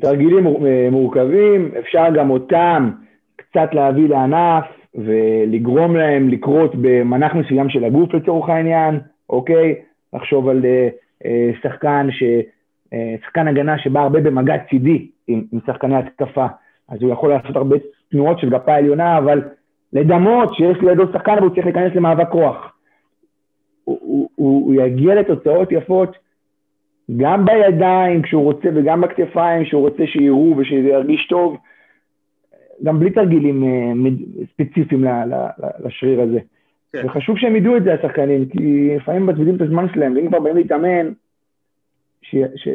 תרגילים מורכבים, אפשר גם אותם קצת להביא לענף ולגרום להם לקרות במנח מסוים של הגוף לצורך העניין, אוקיי? לחשוב על שחקן ש... אה, שחקן הגנה שבא הרבה במגע צידי עם, עם שחקני התקפה, אז הוא יכול לעשות הרבה תנועות של גפה עליונה, אבל לדמות שיש לידו שחקן והוא צריך להיכנס למאבק כוח. הוא, הוא, הוא יגיע לתוצאות יפות גם בידיים כשהוא רוצה וגם בכתפיים כשהוא רוצה שיראו ושזה ירגיש טוב, גם בלי תרגילים uh, ספציפיים לשריר הזה. כן. וחשוב שהם ידעו את זה, השחקנים, כי לפעמים מבזבזים את הזמן שלהם, ואם כבר באים להתאמן,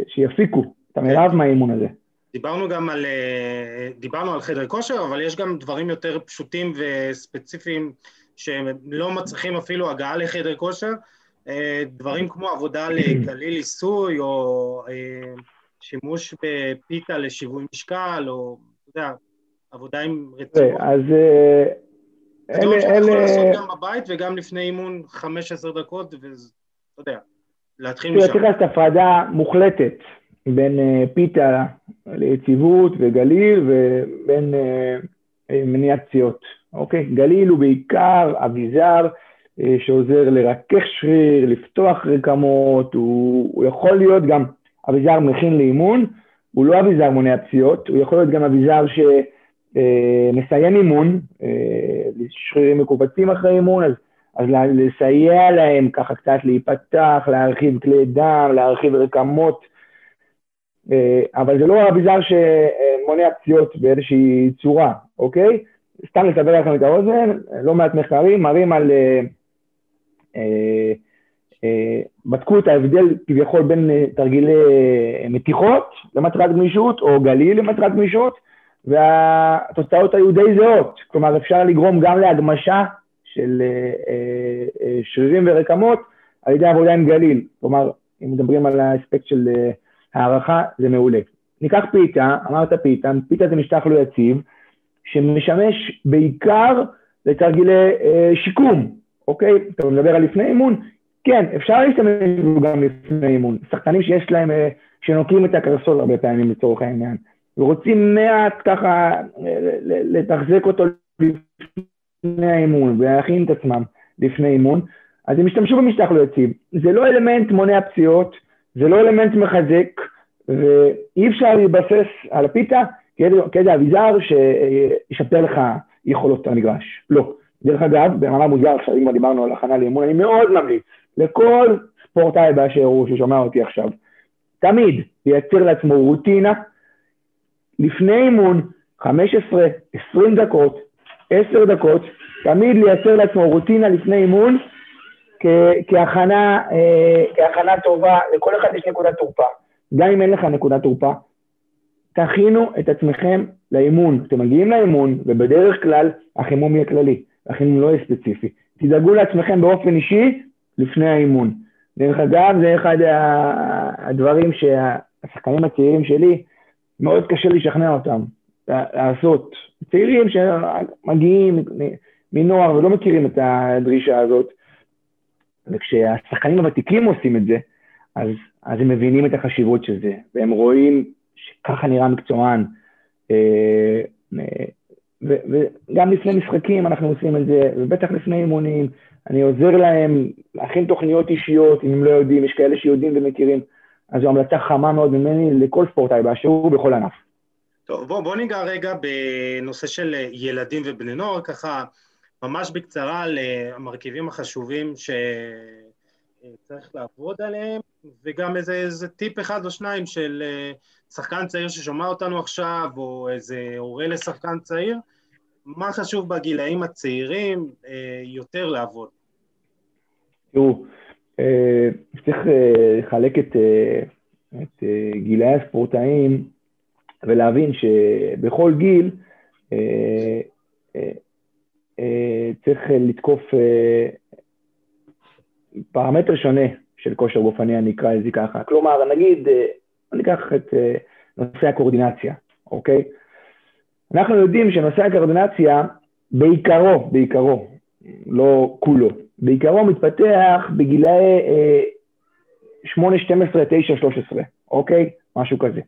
שיפיקו את המרב כן. מהאימון הזה. דיברנו גם על, אה, דיברנו על חדר כושר, אבל יש גם דברים יותר פשוטים וספציפיים שהם לא מצריכים אפילו הגעה לחדר כושר, אה, דברים כמו עבודה לגליל עיסוי, או אה, שימוש בפיתה לשיווי משקל, או, אתה יודע, עבודה עם רצועות. אז... זה דברים שאתה יכול לעשות גם בבית וגם לפני אימון 15 דקות, ואתה יודע, להתחיל משם. צריך לעשות הפרדה מוחלטת בין פיתה ליציבות וגליל ובין מניעת פציעות. אוקיי? גליל הוא בעיקר אביזר אה, שעוזר לרכך שריר, לפתוח רקמות, הוא, הוא יכול להיות גם אביזר מכין לאימון, הוא לא אביזר מונע פציעות, הוא יכול להיות גם אביזר שמסיים אה, אימון, אה, שרירים מקובצים אחרי אימון, אז, אז לסייע להם ככה קצת להיפתח, להרחיב כלי דם, להרחיב רקמות, אבל זה לא אביזר שמונע פציעות באיזושהי צורה, אוקיי? סתם לסבר לכם את האוזן, לא מעט מחקרים מראים על... אה, אה, אה, בדקו את ההבדל כביכול בין אה, תרגילי אה, מתיחות למטרת גמישות, או גליל למטרת גמישות, והתוצאות היו די זהות. כלומר, אפשר לגרום גם להגמשה של אה, אה, אה, שרירים ורקמות על ידי עבודה עם גליל. כלומר, אם מדברים על האספקט של הערכה, זה מעולה. ניקח פיתה, אמרת פיתה, פיתה זה משטח לא יציב, שמשמש בעיקר לתרגילי אה, שיקום, אוקיי? אתה מדבר על לפני אימון? כן, אפשר להשתמש בו גם לפני אימון. שחקנים שיש להם, אה, שנוקרים את הקרסול הרבה פעמים לצורך העניין, ורוצים מעט ככה לתחזק אותו לפני האימון ולהכין את עצמם לפני אימון, אז הם ישתמשו במשטח לא יציב. זה לא אלמנט מונע פציעות, זה לא אלמנט מחזק, ואי אפשר להתבסס על הפיתה כאיזה אביזר שישפר לך יכולות המגרש. לא. דרך אגב, במאמר מוזר, עכשיו אם כבר דיברנו על הכנה לאימון, אני מאוד ממליץ לכל ספורטאי באשר הוא ששומע אותי עכשיו, תמיד לייצר לעצמו רוטינה לפני אימון, 15, 20 דקות, 10 דקות, תמיד לייצר לעצמו רוטינה לפני אימון כהכנה, אה, כהכנה טובה, לכל אחד יש נקודת תורפה. גם אם אין לך נקודת תורפה, תכינו את עצמכם לאימון. אתם מגיעים לאימון, ובדרך כלל החימום יהיה כללי, החימום לא יהיה ספציפי. תדאגו לעצמכם באופן אישי לפני האימון. דרך אגב, זה אחד הדברים שהשחקנים הצעירים שלי, מאוד קשה לשכנע אותם לעשות. צעירים שמגיעים מנוער ולא מכירים את הדרישה הזאת, וכשהשחקנים הוותיקים עושים את זה, אז, אז הם מבינים את החשיבות של זה, והם רואים שככה נראה מקצוען. אה, אה, וגם לפני משחקים אנחנו עושים את זה, ובטח לפני אימונים, אני עוזר להם להכין תוכניות אישיות, אם הם לא יודעים, יש כאלה שיודעים ומכירים. אז זו המלצה חמה מאוד ממני לכל ספורטאי באשר הוא בכל ענף. טוב, בואו בוא ניגע רגע בנושא של ילדים ובני נוער, ככה ממש בקצרה על המרכיבים החשובים שצריך לעבוד עליהם, וגם איזה, איזה טיפ אחד או שניים של שחקן צעיר ששומע אותנו עכשיו, או איזה הורה לשחקן צעיר, מה חשוב בגילאים הצעירים אה, יותר לעבוד? תראו, אה, צריך אה, לחלק את, את גילאי הספורטאים ולהבין שבכל גיל צריך לתקוף פרמטר שונה של כושר גופני, אני אקרא לזה ככה. כלומר, נגיד אני אקח את נושא הקואורדינציה, אוקיי? אנחנו יודעים שנושא הקואורדינציה בעיקרו, בעיקרו, לא כולו, בעיקרו מתפתח בגילאי uh, 8, 12, 9, 13, אוקיי? משהו כזה.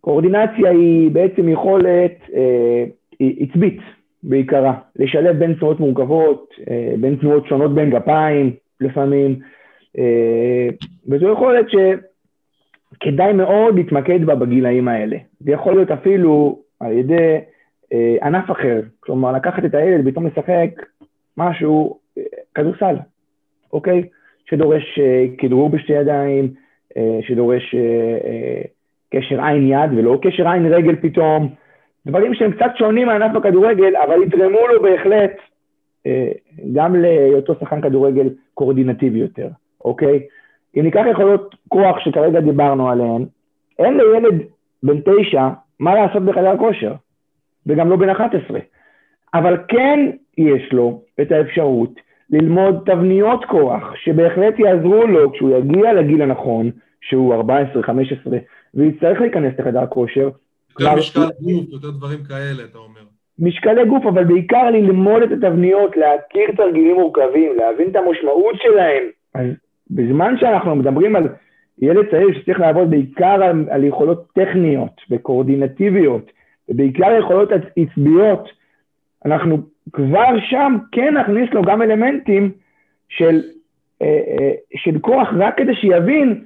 קואורדינציה היא בעצם יכולת אה, עצבית בעיקרה, לשלב בין תנועות מורכבות, אה, בין תנועות שונות בין גפיים לפעמים, אה, וזו יכולת ש... כדאי מאוד להתמקד בה בגילאים האלה. זה יכול להיות אפילו על ידי אה, ענף אחר. כלומר, לקחת את הילד, פתאום לשחק משהו, כדורסל, אוקיי? שדורש כדרור בשתי ידיים, שדורש קשר עין-יד ולא קשר עין-רגל פתאום. דברים שהם קצת שונים מענף הכדורגל, אבל יתרמו לו בהחלט אה, גם להיותו שחקן כדורגל קואורדינטיבי יותר, אוקיי? אם ניקח יכולות כוח שכרגע דיברנו עליהן, אין לילד בן תשע מה לעשות בחדר כושר, וגם לא בן 11. אבל כן יש לו את האפשרות ללמוד תבניות כוח, שבהחלט יעזרו לו כשהוא יגיע לגיל הנכון, שהוא 14, 15, ויצטרך להיכנס לחדר כושר. יותר משקל גוף, יותר דברים כאלה, אתה אומר. משקלי גוף, אבל בעיקר ללמוד את התבניות, להכיר תרגילים מורכבים, להבין את המשמעות שלהם. אז בזמן שאנחנו מדברים על ילד צעיר שצריך לעבוד בעיקר על, על יכולות טכניות וקואורדינטיביות, ובעיקר יכולות עצביות, אנחנו כבר שם כן נכניס לו גם אלמנטים של, אה, אה, של כוח, רק כדי שיבין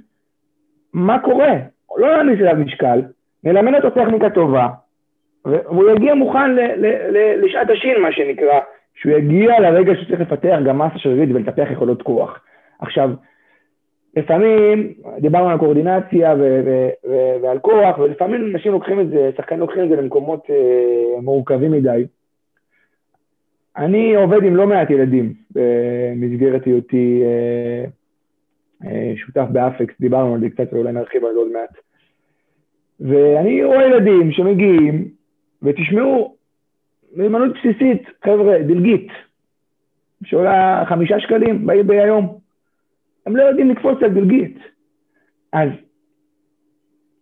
מה קורה. לא להעמיס אליו משקל, נלמד אותו טכניקה טובה, והוא יגיע מוכן ל, ל, ל, לשעת השין, מה שנקרא, שהוא יגיע לרגע שצריך לפתח גם מסה שרירית ולטפח יכולות כוח. עכשיו, לפעמים, דיברנו על קואורדינציה ו- ו- ו- ועל כוח, ולפעמים אנשים לוקחים את זה, שחקנים לוקחים את זה למקומות אה, מורכבים מדי. אני עובד עם לא מעט ילדים במסגרת היותי אה, אה, שותף באפקס, דיברנו על זה קצת ואולי נרחיב על זה עוד מעט. ואני רואה ילדים שמגיעים, ותשמעו, מיומנות בסיסית, חבר'ה, דלגית, שעולה חמישה שקלים ביום. הם לא יודעים לקפוץ על דלגית. אז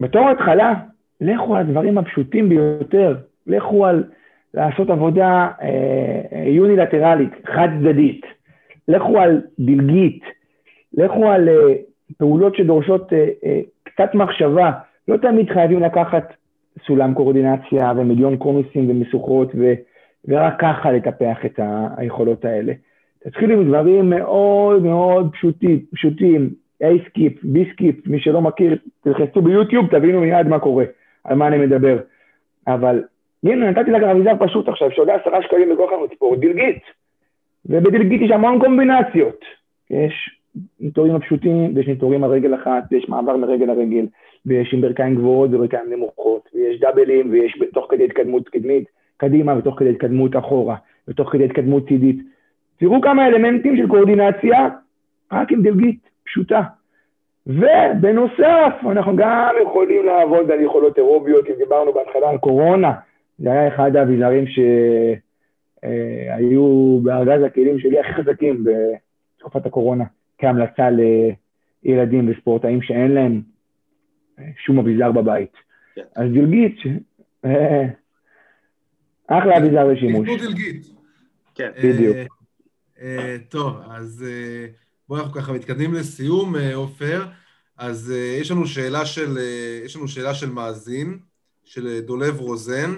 בתור התחלה, לכו על הדברים הפשוטים ביותר, לכו על לעשות עבודה אה, יונילטרלית, חד צדדית, לכו על דלגית, לכו על אה, פעולות שדורשות אה, אה, קצת מחשבה, לא תמיד חייבים לקחת סולם קואורדינציה ומיליון קונוסים ומשוכות ו, ורק ככה לטפח את היכולות האלה. תתחילו עם דברים מאוד מאוד פשוטים, פשוטים, A-skip, B-skip, מי שלא מכיר, תלחצו ביוטיוב, תבינו מיד מה קורה, על מה אני מדבר. אבל הנה, נתתי לך אביזר פשוט עכשיו, שעולה עשרה שקלים בכל חנות ספורט, דלגית. ובדלגית יש המון קומבינציות. יש ניטורים הפשוטים, ויש ניטורים על רגל אחת, ויש מעבר מרגל לרגל, ויש עם ברכיים גבוהות וברכיים נמוכות, ויש דאבלים, ויש תוך כדי התקדמות קדמית קדימה, ותוך כדי התקדמות אחורה, ותוך כדי התקדמות צידית. תראו כמה אלמנטים של קואורדינציה, רק עם דלגית פשוטה. ובנוסף, אנחנו גם יכולים לעבוד על יכולות אירוביות, אם דיברנו בהתחלה על קורונה, זה היה אחד האביזרים שהיו בארגז הכלים שלי הכי חזקים בתקופת הקורונה, כהמלצה לילדים וספורטאים שאין להם שום אביזר בבית. כן. אז דלגית, אה, אחלה אביזר לשימוש. דלגית. כן. בדיוק. אה, טוב, אז אה, בואו אנחנו ככה מתקדמים לסיום, אה, עופר. אז יש לנו שאלה של, יש לנו שאלה של מאזין, של דולב רוזן.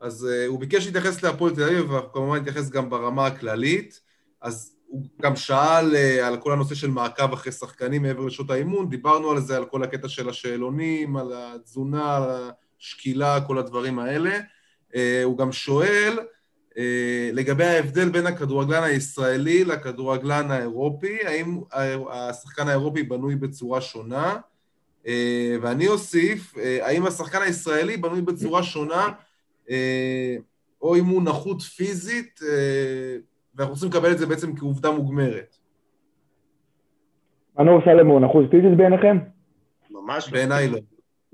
אז הוא ביקש להתייחס להפועל תל אביב, ואנחנו כמובן נתייחס גם ברמה הכללית. אז הוא גם שאל על כל הנושא של מעקב אחרי שחקנים מעבר לשעות האימון, דיברנו על זה, על כל הקטע של השאלונים, על התזונה, על השקילה, כל הדברים האלה. הוא גם שואל, אה, לגבי ההבדל בין הכדורגלן הישראלי לכדורגלן האירופי, האם השחקן האירופי בנוי בצורה שונה? אה, ואני אוסיף, אה, האם השחקן הישראלי בנוי בצורה שונה, או אם הוא נחות פיזית, ואנחנו רוצים לקבל את זה בעצם כעובדה מוגמרת. מנור סלם הוא נחות פיזית בעיניכם? ממש לא. בעיניי לא.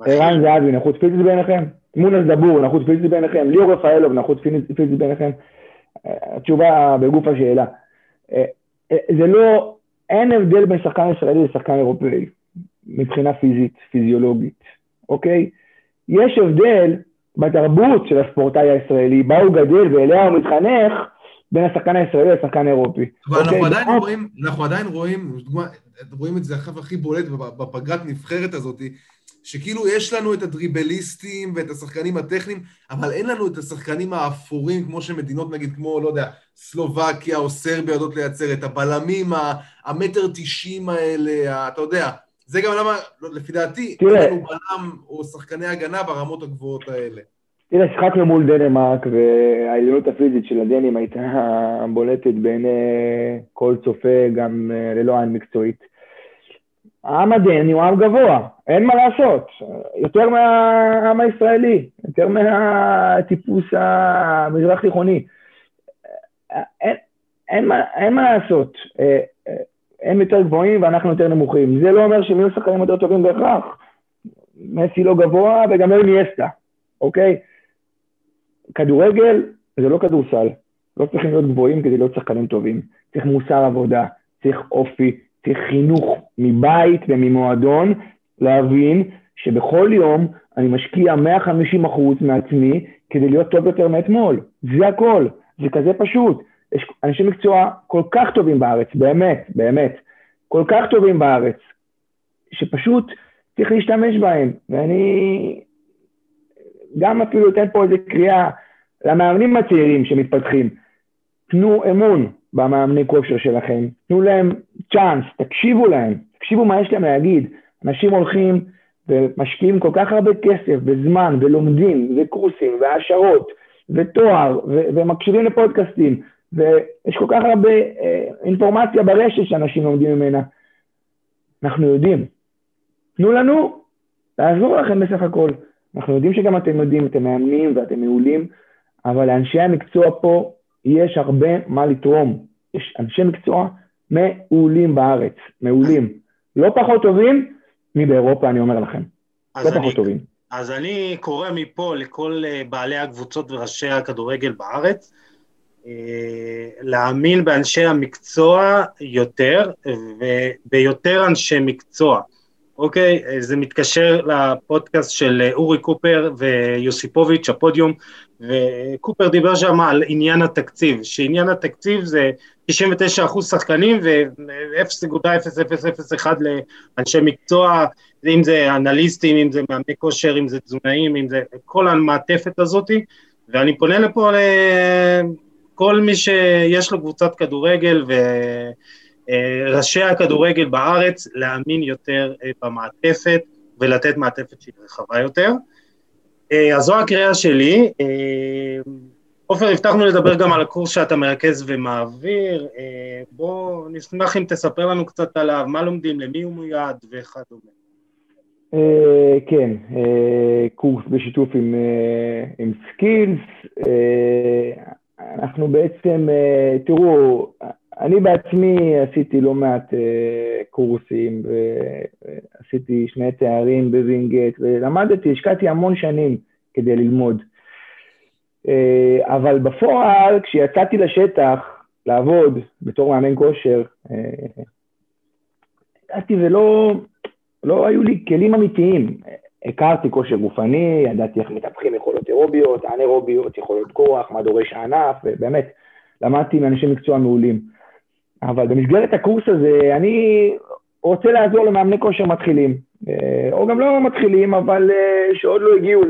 ערן זהבי נחות פיזית בעיניכם? מונס דבור, נחות פיזית בעיניכם? ליאור רפאלוב, נחות פיזית בעיניכם? התשובה בגוף השאלה. אה, אה, זה לא, אין הבדל בין שחקן ישראלי לשחקן אירופאי, מבחינה פיזית, פיזיולוגית, אוקיי? יש הבדל בתרבות של הספורטאי הישראלי, בה הוא גדל ואליה הוא מתחנך, בין השחקן הישראלי לשחקן האירופי. אבל אנחנו אוקיי? עדיין רואים, אנחנו עדיין רואים, רואים את זה הכי בולט בפגרת נבחרת הזאת, שכאילו יש לנו את הדריבליסטים ואת השחקנים הטכניים, אבל אין לנו את השחקנים האפורים, כמו שמדינות נגיד כמו, לא יודע, סלובקיה או סרביה יודעות לייצר, את הבלמים המטר תשעים האלה, אתה יודע. זה גם למה, לפי דעתי, אין לנו בלם או שחקני הגנה ברמות הגבוהות האלה. תראה, שיחקנו מול דנמרק, והעליונות הפיזית של הדנים הייתה בולטת בעיני כל צופה, גם אה, ללא עין מקצועית. העם הדני הוא עם גבוה, אין מה לעשות. יותר מהעם הישראלי, יותר מהטיפוס המזרח תיכוני. אין, אין, אין מה לעשות. אה, אה, הם יותר גבוהים ואנחנו יותר נמוכים. זה לא אומר שהם יהיו שחקנים יותר טובים בהכרח. מסי לא גבוה וגם לא איניאסטה, אוקיי? כדורגל זה לא כדורסל. לא צריכים להיות גבוהים כדי להיות שחקנים טובים. צריך מוסר עבודה, צריך אופי, צריך חינוך מבית וממועדון, להבין שבכל יום אני משקיע 150 אחוז מעצמי כדי להיות טוב יותר מאתמול. זה הכל. זה כזה פשוט. יש אנשי מקצוע כל כך טובים בארץ, באמת, באמת, כל כך טובים בארץ, שפשוט צריך להשתמש בהם. ואני גם אפילו אתן פה איזה קריאה למאמנים הצעירים שמתפתחים. תנו אמון במאמני כושר שלכם, תנו להם צ'אנס, תקשיבו להם, תקשיבו מה יש להם להגיד. אנשים הולכים ומשקיעים כל כך הרבה כסף וזמן ולומדים וקורסים והעשרות ותואר ו- ומקשיבים לפודקאסטים ויש כל כך הרבה אה, אינפורמציה ברשת שאנשים לומדים ממנה. אנחנו יודעים. תנו לנו לעזור לכם בסך הכל. אנחנו יודעים שגם אתם יודעים, אתם מאמנים ואתם מעולים, אבל לאנשי המקצוע פה יש הרבה מה לתרום. יש אנשי מקצוע מעולים בארץ, מעולים. לא פחות טובים מבאירופה, אני אומר לכם. לא פחות טובים. אז אני קורא מפה לכל אה, בעלי הקבוצות וראשי הכדורגל בארץ, אה, להאמין באנשי המקצוע יותר וביותר אנשי מקצוע. אוקיי? זה מתקשר לפודקאסט של אורי קופר ויוסיפוביץ', הפודיום, וקופר דיבר שם על עניין התקציב, שעניין התקציב זה 99 אחוז שחקנים ו-0.0001 לאנשי מקצוע, אם זה אנליסטים, אם זה מאמני כושר, אם זה תזונאים, אם זה כל המעטפת הזאתי, ואני פונה לפה לכל מי שיש לו קבוצת כדורגל וראשי הכדורגל בארץ, להאמין יותר אה, במעטפת ולתת מעטפת שהיא רחבה יותר. אה, אז זו הקריאה שלי. אה, עופר, הבטחנו לדבר גם על הקורס שאתה מרכז ומעביר. בוא, נשמח אם תספר לנו קצת עליו, מה לומדים, למי הוא מיועד וכדומה. כן, קורס בשיתוף עם, סקילס. אנחנו בעצם, תראו, אני בעצמי עשיתי לא מעט uh, קורסים ועשיתי שני תארים בווינגייט ולמדתי, השקעתי המון שנים כדי ללמוד. Uh, אבל בפועל, כשיצאתי לשטח לעבוד בתור מאמן כושר, יצאתי uh, ולא... לא היו לי כלים אמיתיים. הכרתי כושר גופני, ידעתי איך מטפחים יכולות אירוביות, אנאירוביות, יכולות כוח, מה דורש הענף, ובאמת, למדתי מאנשי מקצוע מעולים. אבל במסגרת הקורס הזה, אני רוצה לעזור למאמני כושר מתחילים, אה, או גם לא מתחילים, אבל אה, שעוד לא הגיעו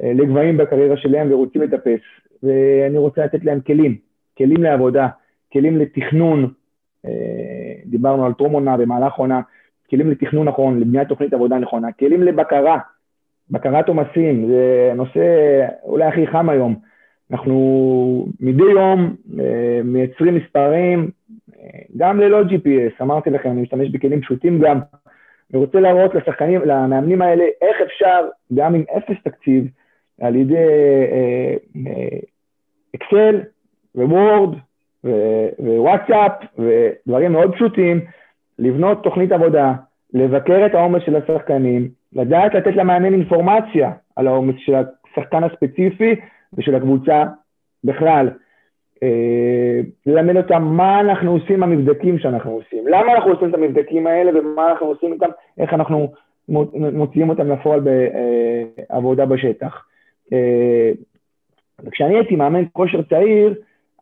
לגבהים בקריירה שלהם ורוצים לטפס. ואני רוצה לתת להם כלים, כלים לעבודה, כלים לתכנון, אה, דיברנו על טרום עונה במהלך עונה, כלים לתכנון נכון, לבניית תוכנית עבודה נכונה, כלים לבקרה, בקרת עומסים, זה נושא אולי הכי חם היום. אנחנו מדי יום אה, מייצרים מספרים, אה, גם ללא GPS, אמרתי לכם, אני משתמש בכלים פשוטים גם. אני רוצה להראות לשחקנים, למאמנים האלה, איך אפשר, גם עם אפס תקציב, על ידי אקסל וורד ווואטסאפ ודברים מאוד פשוטים, לבנות תוכנית עבודה, לבקר את העומס של השחקנים, לדעת לתת למאמן אינפורמציה על העומס של השחקן הספציפי ושל הקבוצה בכלל. אה, ללמד אותם מה אנחנו עושים במבדקים שאנחנו עושים, למה אנחנו עושים את המבדקים האלה ומה אנחנו עושים איתם, איך אנחנו מוציאים אותם לפועל בעבודה בשטח. אה, כשאני הייתי מאמן כושר צעיר,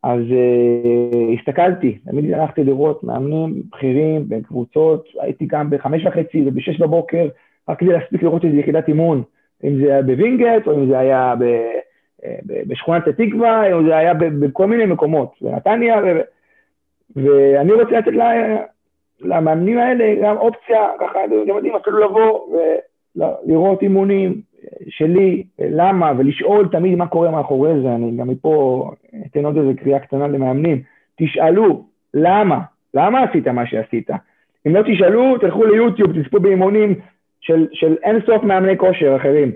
אז uh, הסתכלתי, תמיד הלכתי לראות מאמנים בכירים בקבוצות, הייתי גם בחמש וחצי ובשש בבוקר, רק כדי להספיק לראות איזה יחידת אימון, אם זה היה בווינגייט, או אם זה היה אה, ב, בשכונת התקווה, או זה היה בכל מיני מקומות, בנתניה, ו, ואני רוצה לתת לה, למאמנים האלה גם אופציה, ככה, אתם יודעים, אפילו לבוא ולראות אימונים, שלי, למה, ולשאול תמיד מה קורה מאחורי זה, אני גם מפה אתן עוד איזה קריאה קטנה למאמנים, תשאלו, למה? למה עשית מה שעשית? אם לא תשאלו, תלכו ליוטיוב, תצפו באימונים של, של אין סוף מאמני כושר אחרים.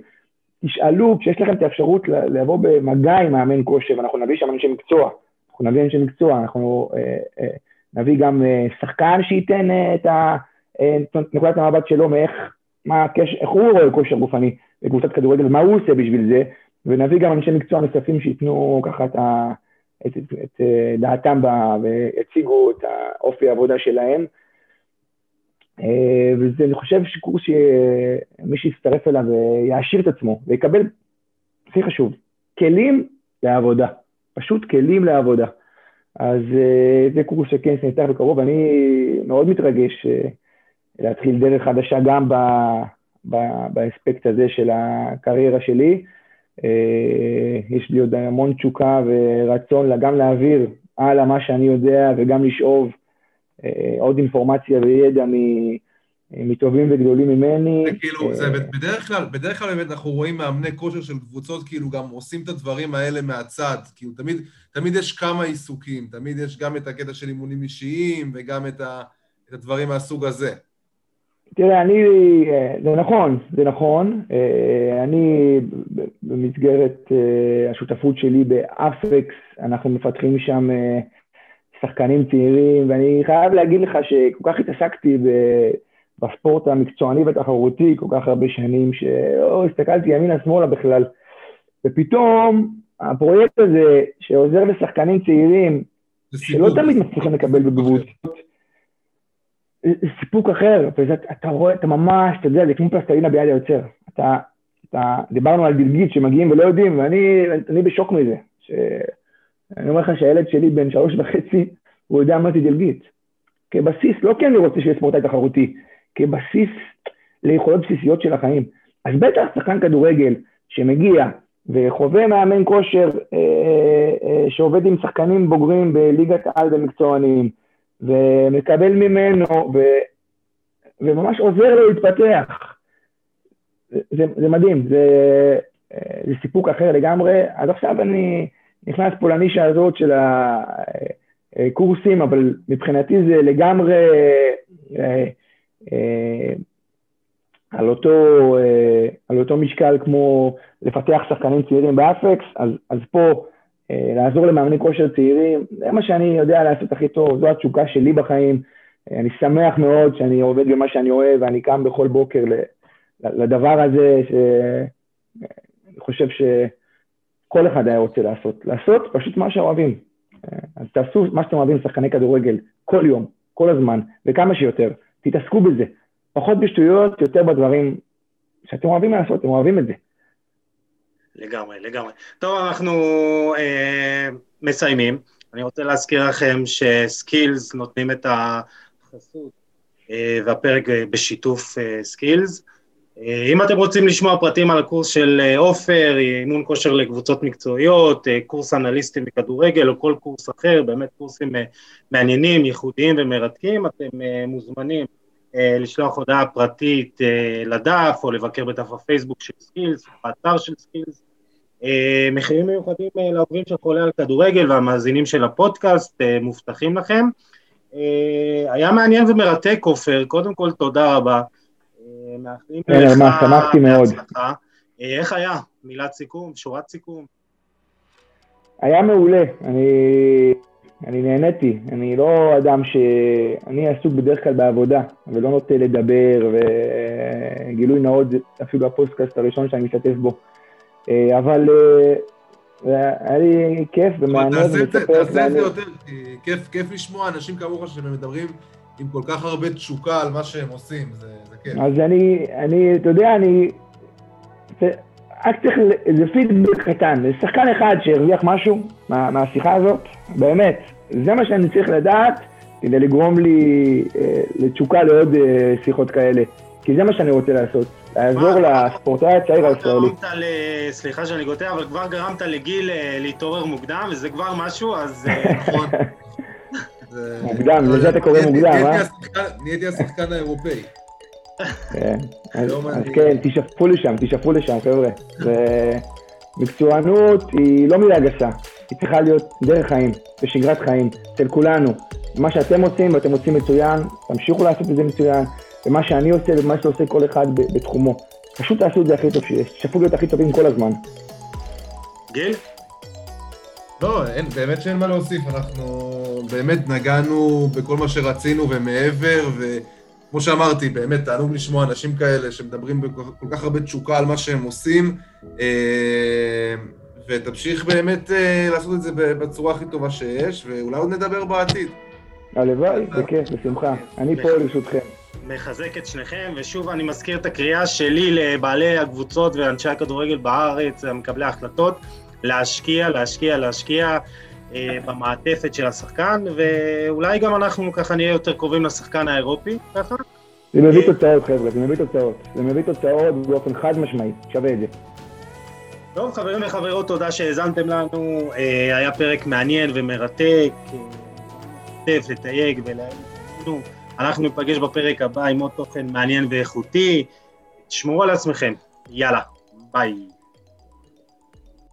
תשאלו, כשיש לכם את האפשרות לבוא במגע עם מאמן כושר, ואנחנו נביא שם אנשי מקצוע, אנחנו נביא אנשי מקצוע, אנחנו אה, אה, נביא גם אה, שחקן שייתן את נקודת המבט שלו מאיך, מה הקשר, איך הוא רואה כושר גופני בקבוצת כדורגל, מה הוא עושה בשביל זה, ונביא גם אנשי מקצוע נוספים שייתנו ככה את, את, את, את דעתם ויציגו את אופי העבודה שלהם. וזה, אני חושב שקורס שמי שיצטרף אליו יעשיר את עצמו ויקבל, הכי חשוב, כלים לעבודה, פשוט כלים לעבודה. אז זה קורס שכן שנפתח בקרוב, אני מאוד מתרגש להתחיל דרך חדשה גם ב, ב, באספקט הזה של הקריירה שלי. אה, יש לי עוד המון תשוקה ורצון גם להעביר הלאה מה שאני יודע וגם לשאוב אה, עוד אינפורמציה וידע מטובים וגדולים ממני. זה כאילו, זה בדרך כלל, בדרך כלל באמת אנחנו רואים מאמני כושר של קבוצות כאילו גם עושים את הדברים האלה מהצד, כאילו תמיד, תמיד יש כמה עיסוקים, תמיד יש גם את הקטע של אימונים אישיים וגם את, ה, את הדברים מהסוג הזה. תראה, אני, אה, זה נכון, זה נכון. אה, אני, במסגרת אה, השותפות שלי באפריקס, אנחנו מפתחים שם שחקנים צעירים, ואני חייב להגיד לך שכל כך התעסקתי בספורט המקצועני והתחרותי כל כך הרבה שנים, שלא הסתכלתי ימינה-שמאלה בכלל. ופתאום הפרויקט הזה, שעוזר לשחקנים צעירים, שלא תמיד מצליחים לקבל בקבוצות, סיפוק אחר, ואתה רואה, אתה ממש, אתה יודע, זה כמו פלסטלינה ביד היוצר. אתה, אתה, דיברנו על דלגית שמגיעים ולא יודעים, ואני אני בשוק מזה. ש... אני אומר לך שהילד שלי בן שלוש וחצי, הוא יודע מה זה דלגית. כבסיס, לא כי אני רוצה שיהיה ספורטאי תחרותי, כבסיס ליכולות בסיסיות של החיים. אז בטח שחקן כדורגל שמגיע וחווה מאמן כושר אה, אה, אה, שעובד עם שחקנים בוגרים בליגת על ומקצוענים, ומקבל ממנו, ו, וממש עוזר לו להתפתח. זה, זה מדהים, זה, זה סיפוק אחר לגמרי. אז עכשיו אני נכנס פה לנישה הזאת של הקורסים, אבל מבחינתי זה לגמרי אה, אה, על אותו, אה, על אותו משקל כמו לפתח שחקנים צעירים באפקס, אז, אז פה אה, לעזור למאמני כושר צעירים, זה מה שאני יודע לעשות הכי טוב, זו התשוקה שלי בחיים. אה, אני שמח מאוד שאני עובד במה שאני אוהב, ואני קם בכל בוקר לדבר הזה, שאני חושב שכל אחד היה רוצה לעשות. לעשות פשוט מה שאוהבים. אה, אז תעשו מה שאתם אוהבים, שחקני כדורגל, כל יום, כל הזמן, וכמה שיותר. תתעסקו בזה. פחות בשטויות, יותר בדברים שאתם אוהבים לעשות, אתם אוהבים את זה. לגמרי, לגמרי. טוב, אנחנו אה, מסיימים. אני רוצה להזכיר לכם שסקילס נותנים את החסות אה, והפרק אה, בשיתוף אה, סקילס. אה, אם אתם רוצים לשמוע פרטים על הקורס של אה, עופר, אה, אימון כושר לקבוצות מקצועיות, קורס אנליסטים בכדורגל או כל קורס אחר, באמת קורסים מעניינים, ייחודיים ומרתקים, אתם מוזמנים לשלוח הודעה פרטית לדף או לבקר בדף הפייסבוק של סקילס, באתר של סקילס. מחירים מיוחדים לעוקבים של חולה על כדורגל והמאזינים של הפודקאסט מובטחים לכם. היה מעניין ומרתק, עופר, קודם כל תודה רבה. מאחלים לך... שמחתי מאוד. איך היה? מילת סיכום, שורת סיכום. היה מעולה. אני אני נהניתי, אני לא אדם ש... אני עסוק בדרך כלל בעבודה, ולא נוטה לדבר, וגילוי נאות זה אפילו הפודקאסט הראשון שאני משתתף בו. אה, אבל אה, היה לי כיף ומעניין. תעשה את זה יותר, כיף לשמוע אנשים כמוך שמדברים עם כל כך הרבה תשוקה על מה שהם עושים, זה, זה כיף. אז אני, אני, אתה יודע, אני... רק צריך איזה פידבק קטן, שחקן אחד שהרוויח משהו מה, מהשיחה הזאת, באמת, זה מה שאני צריך לדעת כדי לגרום לי אה, לתשוקה לעוד אה, שיחות כאלה, כי זה מה שאני רוצה לעשות, לעזור לספורטאי הצעיר הישראלי. סליחה שאני גוטע, אבל כבר גרמת לגיל אה, להתעורר מוקדם, וזה כבר משהו, אז אה, נכון. מוקדם, לזה אתה קורא מוקדם, אה? נהייתי השחקן האירופאי. כן, אז כן, תשאפו לשם, תשאפו לשם, חבר'ה. מקצוענות היא לא מילה גסה, היא צריכה להיות דרך חיים, בשגרת חיים, אצל כולנו. מה שאתם עושים, ואתם עושים מצוין, תמשיכו לעשות את זה מצוין, ומה שאני עושה ומה שעושה כל אחד בתחומו. פשוט תעשו את זה הכי טוב שיש, תשאפו להיות הכי טובים כל הזמן. גיל? לא, אין, באמת שאין מה להוסיף, אנחנו באמת נגענו בכל מה שרצינו ומעבר, וכמו שאמרתי, באמת תענוג לשמוע אנשים כאלה שמדברים בכל כך הרבה תשוקה על מה שהם עושים, אה, ותמשיך באמת אה, לעשות את זה בצורה הכי טובה שיש, ואולי עוד נדבר בעתיד. הלוואי, בכיף, בשמחה. אני פה לרשותכם. מחזק את שניכם, ושוב אני מזכיר את הקריאה שלי לבעלי הקבוצות ואנשי הכדורגל בארץ, מקבלי ההחלטות, להשקיע, להשקיע, להשקיע אה, במעטפת של השחקן, ואולי גם אנחנו ככה נהיה יותר קרובים לשחקן האירופי, ככה. זה מביא אה, תוצאות, חבר'ה, זה מביא תוצאות. זה מביא תוצאות באופן חד משמעי, שווה את זה. טוב, חברים וחברות, תודה שהאזנתם לנו. אה, היה פרק מעניין ומרתק, לשתף, לתייג ולהגיד אנחנו ניפגש בפרק הבא עם עוד תוכן מעניין ואיכותי. תשמרו על עצמכם. יאללה, ביי.